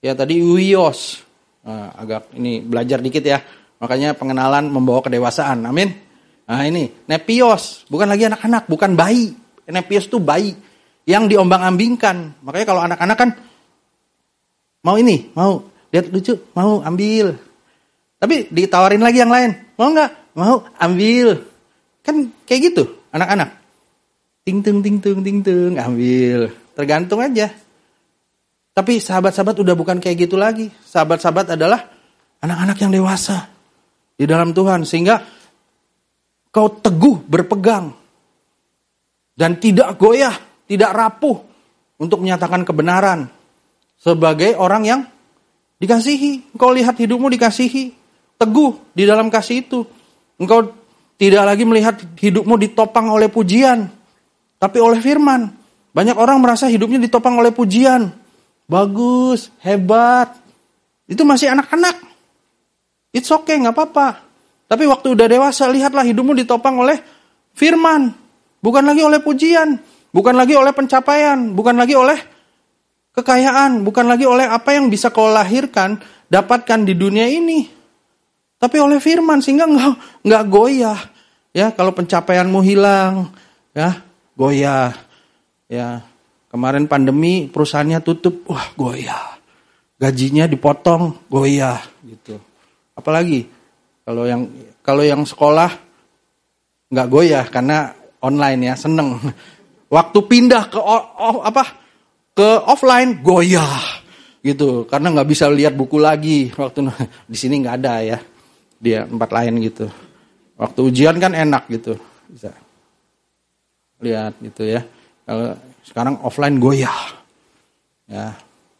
S1: Ya, tadi uios. Nah, agak ini belajar dikit ya. Makanya pengenalan membawa kedewasaan. Amin. Nah, ini nepios, bukan lagi anak-anak, bukan bayi. Nepios tuh bayi yang diombang-ambingkan. Makanya kalau anak-anak kan mau ini, mau lihat lucu, mau ambil. Tapi ditawarin lagi yang lain, mau nggak? Mau ambil. Kan kayak gitu anak-anak. Ting tung ting tung ting tung ambil. Tergantung aja. Tapi sahabat-sahabat udah bukan kayak gitu lagi. Sahabat-sahabat adalah anak-anak yang dewasa di dalam Tuhan sehingga kau teguh berpegang dan tidak goyah tidak rapuh untuk menyatakan kebenaran sebagai orang yang dikasihi. Engkau lihat hidupmu dikasihi, teguh di dalam kasih itu. Engkau tidak lagi melihat hidupmu ditopang oleh pujian, tapi oleh firman. Banyak orang merasa hidupnya ditopang oleh pujian. Bagus, hebat. Itu masih anak-anak. It's okay, nggak apa-apa. Tapi waktu udah dewasa, lihatlah hidupmu ditopang oleh firman. Bukan lagi oleh pujian. Bukan lagi oleh pencapaian, bukan lagi oleh kekayaan, bukan lagi oleh apa yang bisa kau lahirkan, dapatkan di dunia ini. Tapi oleh firman sehingga nggak nggak goyah. Ya, kalau pencapaianmu hilang, ya, goyah. Ya, kemarin pandemi perusahaannya tutup, wah goyah. Gajinya dipotong, goyah gitu. Apalagi kalau yang kalau yang sekolah nggak goyah karena online ya, seneng. Waktu pindah ke oh, apa? Ke offline goyah gitu. Karena nggak bisa lihat buku lagi. Waktu di sini nggak ada ya. Dia tempat lain gitu. Waktu ujian kan enak gitu. Bisa lihat gitu ya. Sekarang offline goyah. Ya.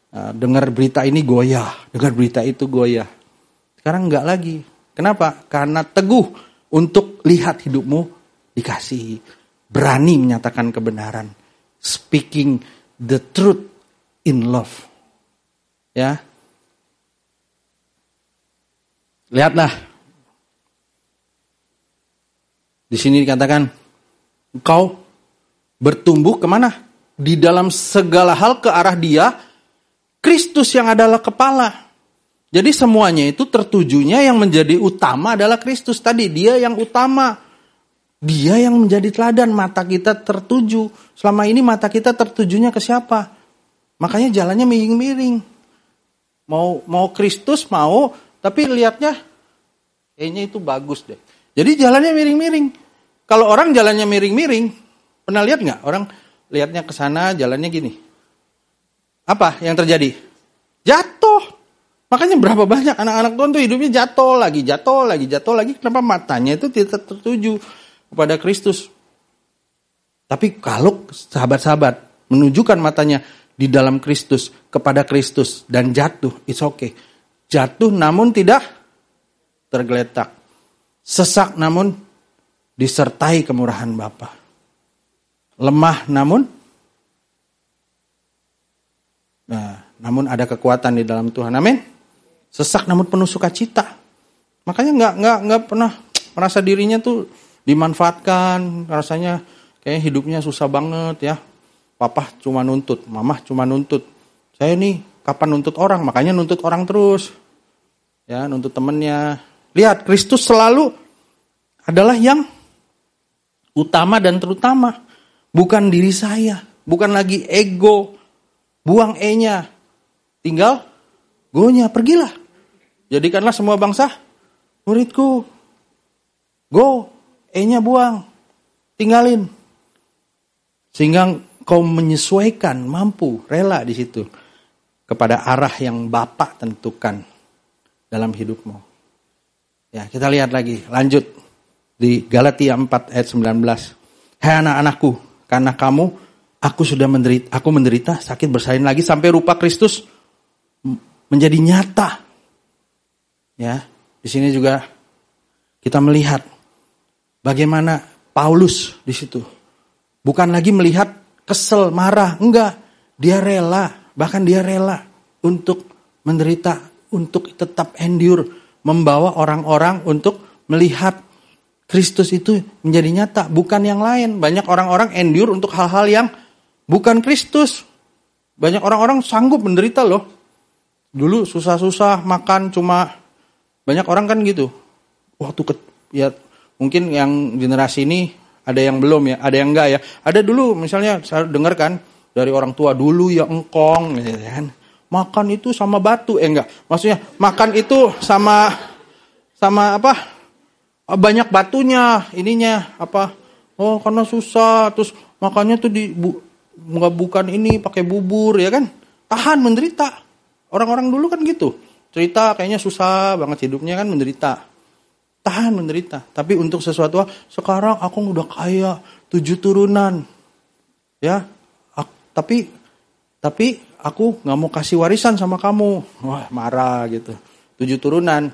S1: Nah, dengar berita ini goyah. Dengar berita itu goyah. Sekarang nggak lagi. Kenapa? Karena teguh untuk lihat hidupmu dikasihi berani menyatakan kebenaran, speaking the truth in love. Ya. Lihatlah. Di sini dikatakan engkau bertumbuh ke mana? Di dalam segala hal ke arah dia, Kristus yang adalah kepala. Jadi semuanya itu tertujunya yang menjadi utama adalah Kristus tadi. Dia yang utama. Dia yang menjadi teladan, mata kita tertuju. Selama ini mata kita tertujunya ke siapa? Makanya jalannya miring-miring. Mau mau Kristus mau, tapi lihatnya kayaknya itu bagus deh. Jadi jalannya miring-miring. Kalau orang jalannya miring-miring, pernah lihat nggak? Orang lihatnya ke sana, jalannya gini. Apa yang terjadi? Jatuh. Makanya berapa banyak anak-anak Tuhan tuh hidupnya jatuh lagi, jatuh lagi, jatuh lagi. Kenapa matanya itu tidak tertuju kepada Kristus? Tapi kalau sahabat-sahabat menunjukkan matanya di dalam Kristus, kepada Kristus, dan jatuh, it's okay. Jatuh namun tidak tergeletak. Sesak namun disertai kemurahan Bapa. Lemah namun Nah, namun ada kekuatan di dalam Tuhan. Amin. Sesak namun penuh sukacita. Makanya nggak nggak nggak pernah merasa dirinya tuh dimanfaatkan, rasanya kayak hidupnya susah banget ya. Papa cuma nuntut, mama cuma nuntut. Saya nih kapan nuntut orang, makanya nuntut orang terus. Ya, nuntut temennya. Lihat, Kristus selalu adalah yang utama dan terutama. Bukan diri saya, bukan lagi ego. Buang E-nya. Tinggal Go-nya, pergilah. Jadikanlah semua bangsa muridku. Go, E-nya buang. Tinggalin. Sehingga kau menyesuaikan, mampu, rela di situ. Kepada arah yang Bapak tentukan dalam hidupmu. Ya, kita lihat lagi, lanjut. Di Galatia 4 ayat 19. Hai anak-anakku, karena kamu, aku sudah menderita, aku menderita, sakit bersalin lagi sampai rupa Kristus menjadi nyata. Ya, di sini juga kita melihat bagaimana Paulus di situ. Bukan lagi melihat kesel, marah, enggak. Dia rela, bahkan dia rela untuk menderita, untuk tetap endure, membawa orang-orang untuk melihat Kristus itu menjadi nyata, bukan yang lain. Banyak orang-orang endure untuk hal-hal yang bukan Kristus. Banyak orang-orang sanggup menderita loh. Dulu susah-susah makan cuma banyak orang kan gitu. Waktu ke, ya mungkin yang generasi ini ada yang belum ya, ada yang enggak ya. Ada dulu misalnya saya dengar kan dari orang tua dulu ya engkong gitu kan. Makan itu sama batu eh enggak. Maksudnya makan itu sama sama apa? Banyak batunya ininya apa? Oh karena susah terus makannya tuh di bu, bukan ini pakai bubur ya kan. Tahan menderita. Orang-orang dulu kan gitu. Cerita kayaknya susah banget hidupnya kan menderita. Tahan menderita. Tapi untuk sesuatu, sekarang aku udah kaya, tujuh turunan. Ya, aku, tapi tapi aku nggak mau kasih warisan sama kamu. Wah marah gitu. Tujuh turunan.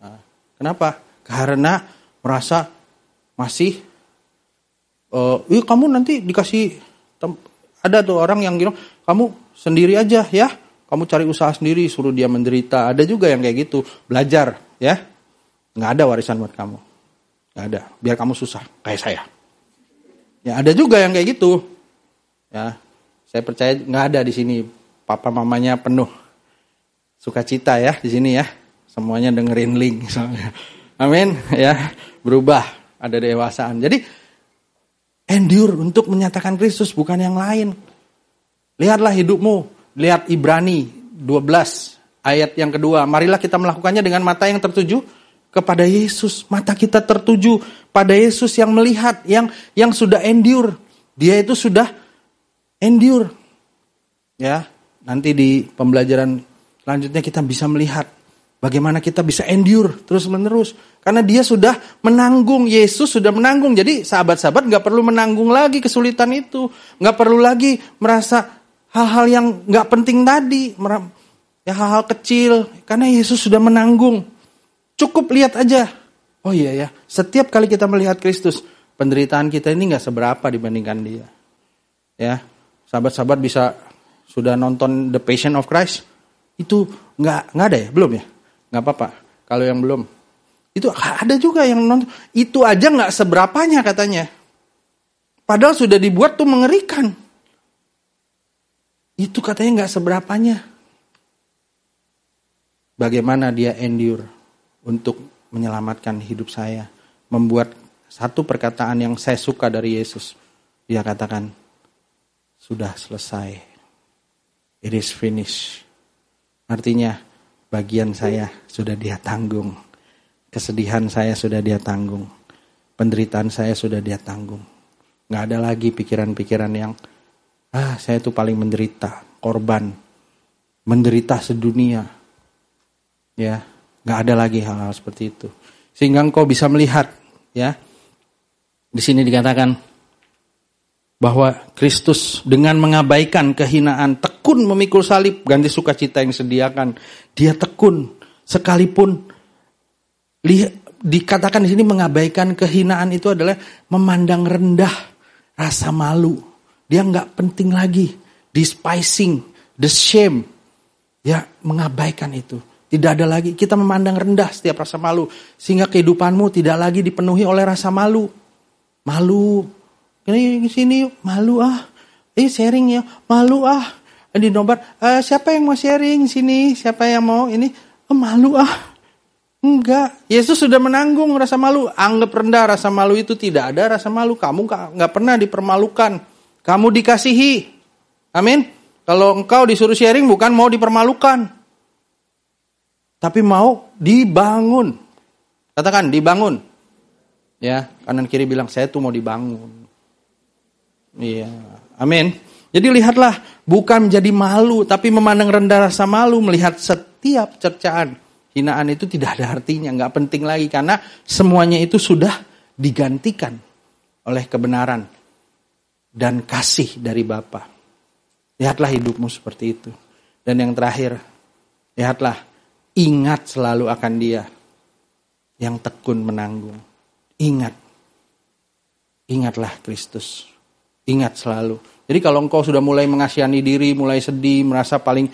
S1: Nah, kenapa? Karena merasa masih, uh, kamu nanti dikasih ada tuh orang yang bilang kamu sendiri aja ya. Kamu cari usaha sendiri, suruh dia menderita. Ada juga yang kayak gitu. Belajar ya. Nggak ada warisan buat kamu. Nggak ada. Biar kamu susah. Kayak saya. Ya ada juga yang kayak gitu. Ya, saya percaya nggak ada di sini. Papa mamanya penuh sukacita ya di sini ya. Semuanya dengerin link. Amin ya. Berubah, ada dewasaan. Jadi endure untuk menyatakan Kristus bukan yang lain. Lihatlah hidupmu. Lihat Ibrani 12 ayat yang kedua. Marilah kita melakukannya dengan mata yang tertuju kepada Yesus. Mata kita tertuju pada Yesus yang melihat, yang yang sudah endure. Dia itu sudah endure. Ya, nanti di pembelajaran selanjutnya kita bisa melihat bagaimana kita bisa endure terus-menerus. Karena dia sudah menanggung, Yesus sudah menanggung. Jadi sahabat-sahabat nggak perlu menanggung lagi kesulitan itu. Nggak perlu lagi merasa hal-hal yang nggak penting tadi, ya hal-hal kecil, karena Yesus sudah menanggung. Cukup lihat aja. Oh iya ya, setiap kali kita melihat Kristus, penderitaan kita ini nggak seberapa dibandingkan dia. Ya, sahabat-sahabat bisa sudah nonton The Passion of Christ, itu nggak nggak ada ya, belum ya? Nggak apa-apa. Kalau yang belum, itu ada juga yang nonton. Itu aja nggak seberapanya katanya. Padahal sudah dibuat tuh mengerikan. Itu katanya nggak seberapanya. Bagaimana dia endure untuk menyelamatkan hidup saya. Membuat satu perkataan yang saya suka dari Yesus. Dia katakan, sudah selesai. It is finished. Artinya, bagian saya sudah dia tanggung. Kesedihan saya sudah dia tanggung. Penderitaan saya sudah dia tanggung. Nggak ada lagi pikiran-pikiran yang ah saya itu paling menderita, korban. menderita sedunia. Ya, nggak ada lagi hal-hal seperti itu. Sehingga engkau bisa melihat, ya. Di sini dikatakan bahwa Kristus dengan mengabaikan kehinaan, tekun memikul salib, ganti sukacita yang disediakan. Dia tekun sekalipun dikatakan di sini mengabaikan kehinaan itu adalah memandang rendah rasa malu. Dia nggak penting lagi, despising, the shame, ya mengabaikan itu. Tidak ada lagi kita memandang rendah setiap rasa malu sehingga kehidupanmu tidak lagi dipenuhi oleh rasa malu. Malu. Ini sini malu ah. Eh sharing ya, malu ah. Di nomor uh, siapa yang mau sharing sini? Siapa yang mau ini? Oh, malu ah. Enggak, Yesus sudah menanggung rasa malu. Anggap rendah rasa malu itu tidak ada rasa malu. Kamu nggak pernah dipermalukan. Kamu dikasihi. Amin. Kalau engkau disuruh sharing bukan mau dipermalukan. Tapi mau dibangun. Katakan dibangun. Ya, kanan kiri bilang saya tuh mau dibangun. Iya. Amin. Jadi lihatlah, bukan menjadi malu, tapi memandang rendah rasa malu melihat setiap cercaan. Hinaan itu tidak ada artinya, nggak penting lagi karena semuanya itu sudah digantikan oleh kebenaran dan kasih dari Bapa. Lihatlah hidupmu seperti itu. Dan yang terakhir, lihatlah Ingat selalu akan dia yang tekun menanggung. Ingat. Ingatlah Kristus. Ingat selalu. Jadi kalau engkau sudah mulai mengasihani diri, mulai sedih, merasa paling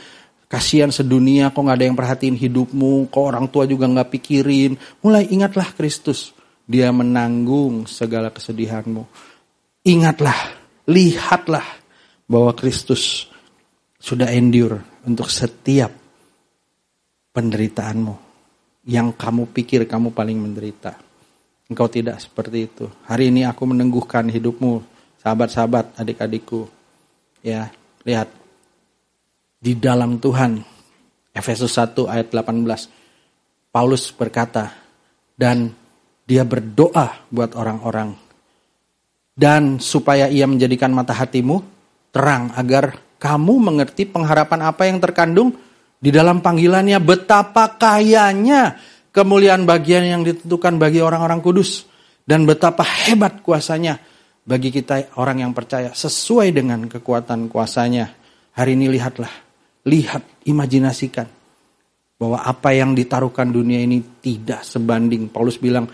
S1: kasihan sedunia, kok nggak ada yang perhatiin hidupmu, kok orang tua juga nggak pikirin, mulai ingatlah Kristus. Dia menanggung segala kesedihanmu. Ingatlah, lihatlah bahwa Kristus sudah endure untuk setiap penderitaanmu. Yang kamu pikir kamu paling menderita. Engkau tidak seperti itu. Hari ini aku menengguhkan hidupmu, sahabat-sahabat, adik-adikku. Ya, lihat. Di dalam Tuhan, Efesus 1 ayat 18, Paulus berkata, dan dia berdoa buat orang-orang. Dan supaya ia menjadikan mata hatimu terang agar kamu mengerti pengharapan apa yang terkandung di dalam panggilannya betapa kayanya kemuliaan bagian yang ditentukan bagi orang-orang kudus. Dan betapa hebat kuasanya bagi kita orang yang percaya sesuai dengan kekuatan kuasanya. Hari ini lihatlah, lihat, imajinasikan bahwa apa yang ditaruhkan dunia ini tidak sebanding. Paulus bilang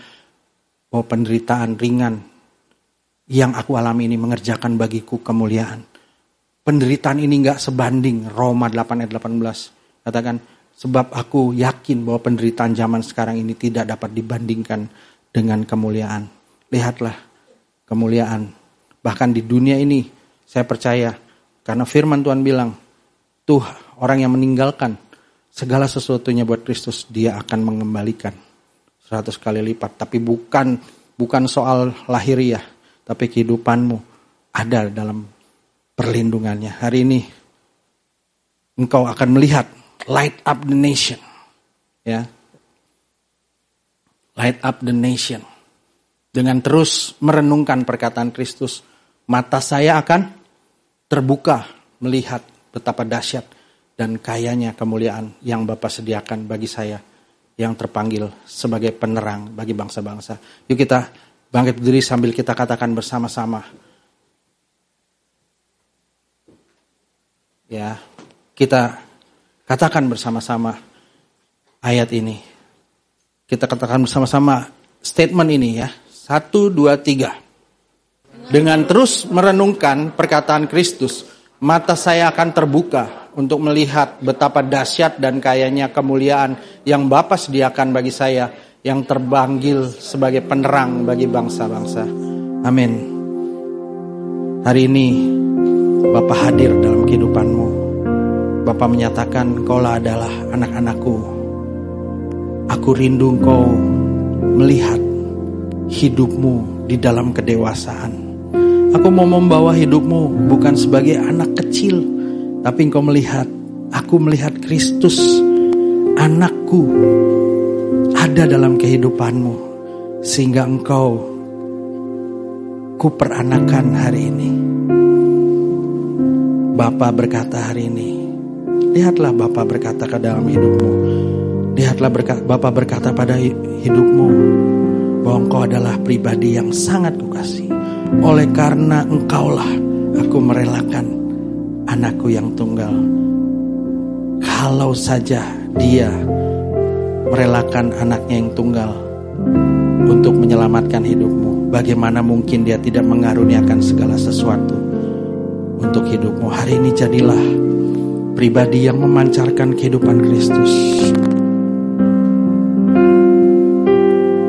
S1: bahwa penderitaan ringan yang aku alami ini mengerjakan bagiku kemuliaan. Penderitaan ini nggak sebanding Roma 8 ayat 18 Katakan, sebab aku yakin bahwa penderitaan zaman sekarang ini tidak dapat dibandingkan dengan kemuliaan. Lihatlah kemuliaan. Bahkan di dunia ini, saya percaya, karena firman Tuhan bilang, tuh orang yang meninggalkan segala sesuatunya buat Kristus, dia akan mengembalikan seratus kali lipat. Tapi bukan bukan soal lahiriah, tapi kehidupanmu ada dalam perlindungannya. Hari ini engkau akan melihat light up the nation. Ya. Light up the nation. Dengan terus merenungkan perkataan Kristus, mata saya akan terbuka melihat betapa dahsyat dan kayanya kemuliaan yang Bapak sediakan bagi saya yang terpanggil sebagai penerang bagi bangsa-bangsa. Yuk kita bangkit berdiri sambil kita katakan bersama-sama. Ya, kita Katakan bersama-sama ayat ini. Kita katakan bersama-sama statement ini ya. Satu, dua, tiga. Dengan terus merenungkan perkataan Kristus, mata saya akan terbuka untuk melihat betapa dahsyat dan kayanya kemuliaan yang Bapa sediakan bagi saya yang terbanggil sebagai penerang bagi bangsa-bangsa. Amin. Hari ini Bapak hadir dalam kehidupanmu. Bapak menyatakan kaulah adalah anak-anakku. Aku rindu engkau melihat hidupmu di dalam kedewasaan. Aku mau membawa hidupmu bukan sebagai anak kecil, tapi engkau melihat, aku melihat Kristus, anakku, ada dalam kehidupanmu, sehingga engkau kuperanakan hari ini. Bapak berkata hari ini, Lihatlah Bapak berkata ke dalam hidupmu. Lihatlah berkata, Bapak berkata pada hidupmu bahwa engkau adalah pribadi yang sangat kukasih. Oleh karena engkaulah aku merelakan anakku yang tunggal. Kalau saja dia merelakan anaknya yang tunggal untuk menyelamatkan hidupmu, bagaimana mungkin dia tidak mengaruniakan segala sesuatu untuk hidupmu? Hari ini jadilah pribadi yang memancarkan kehidupan Kristus.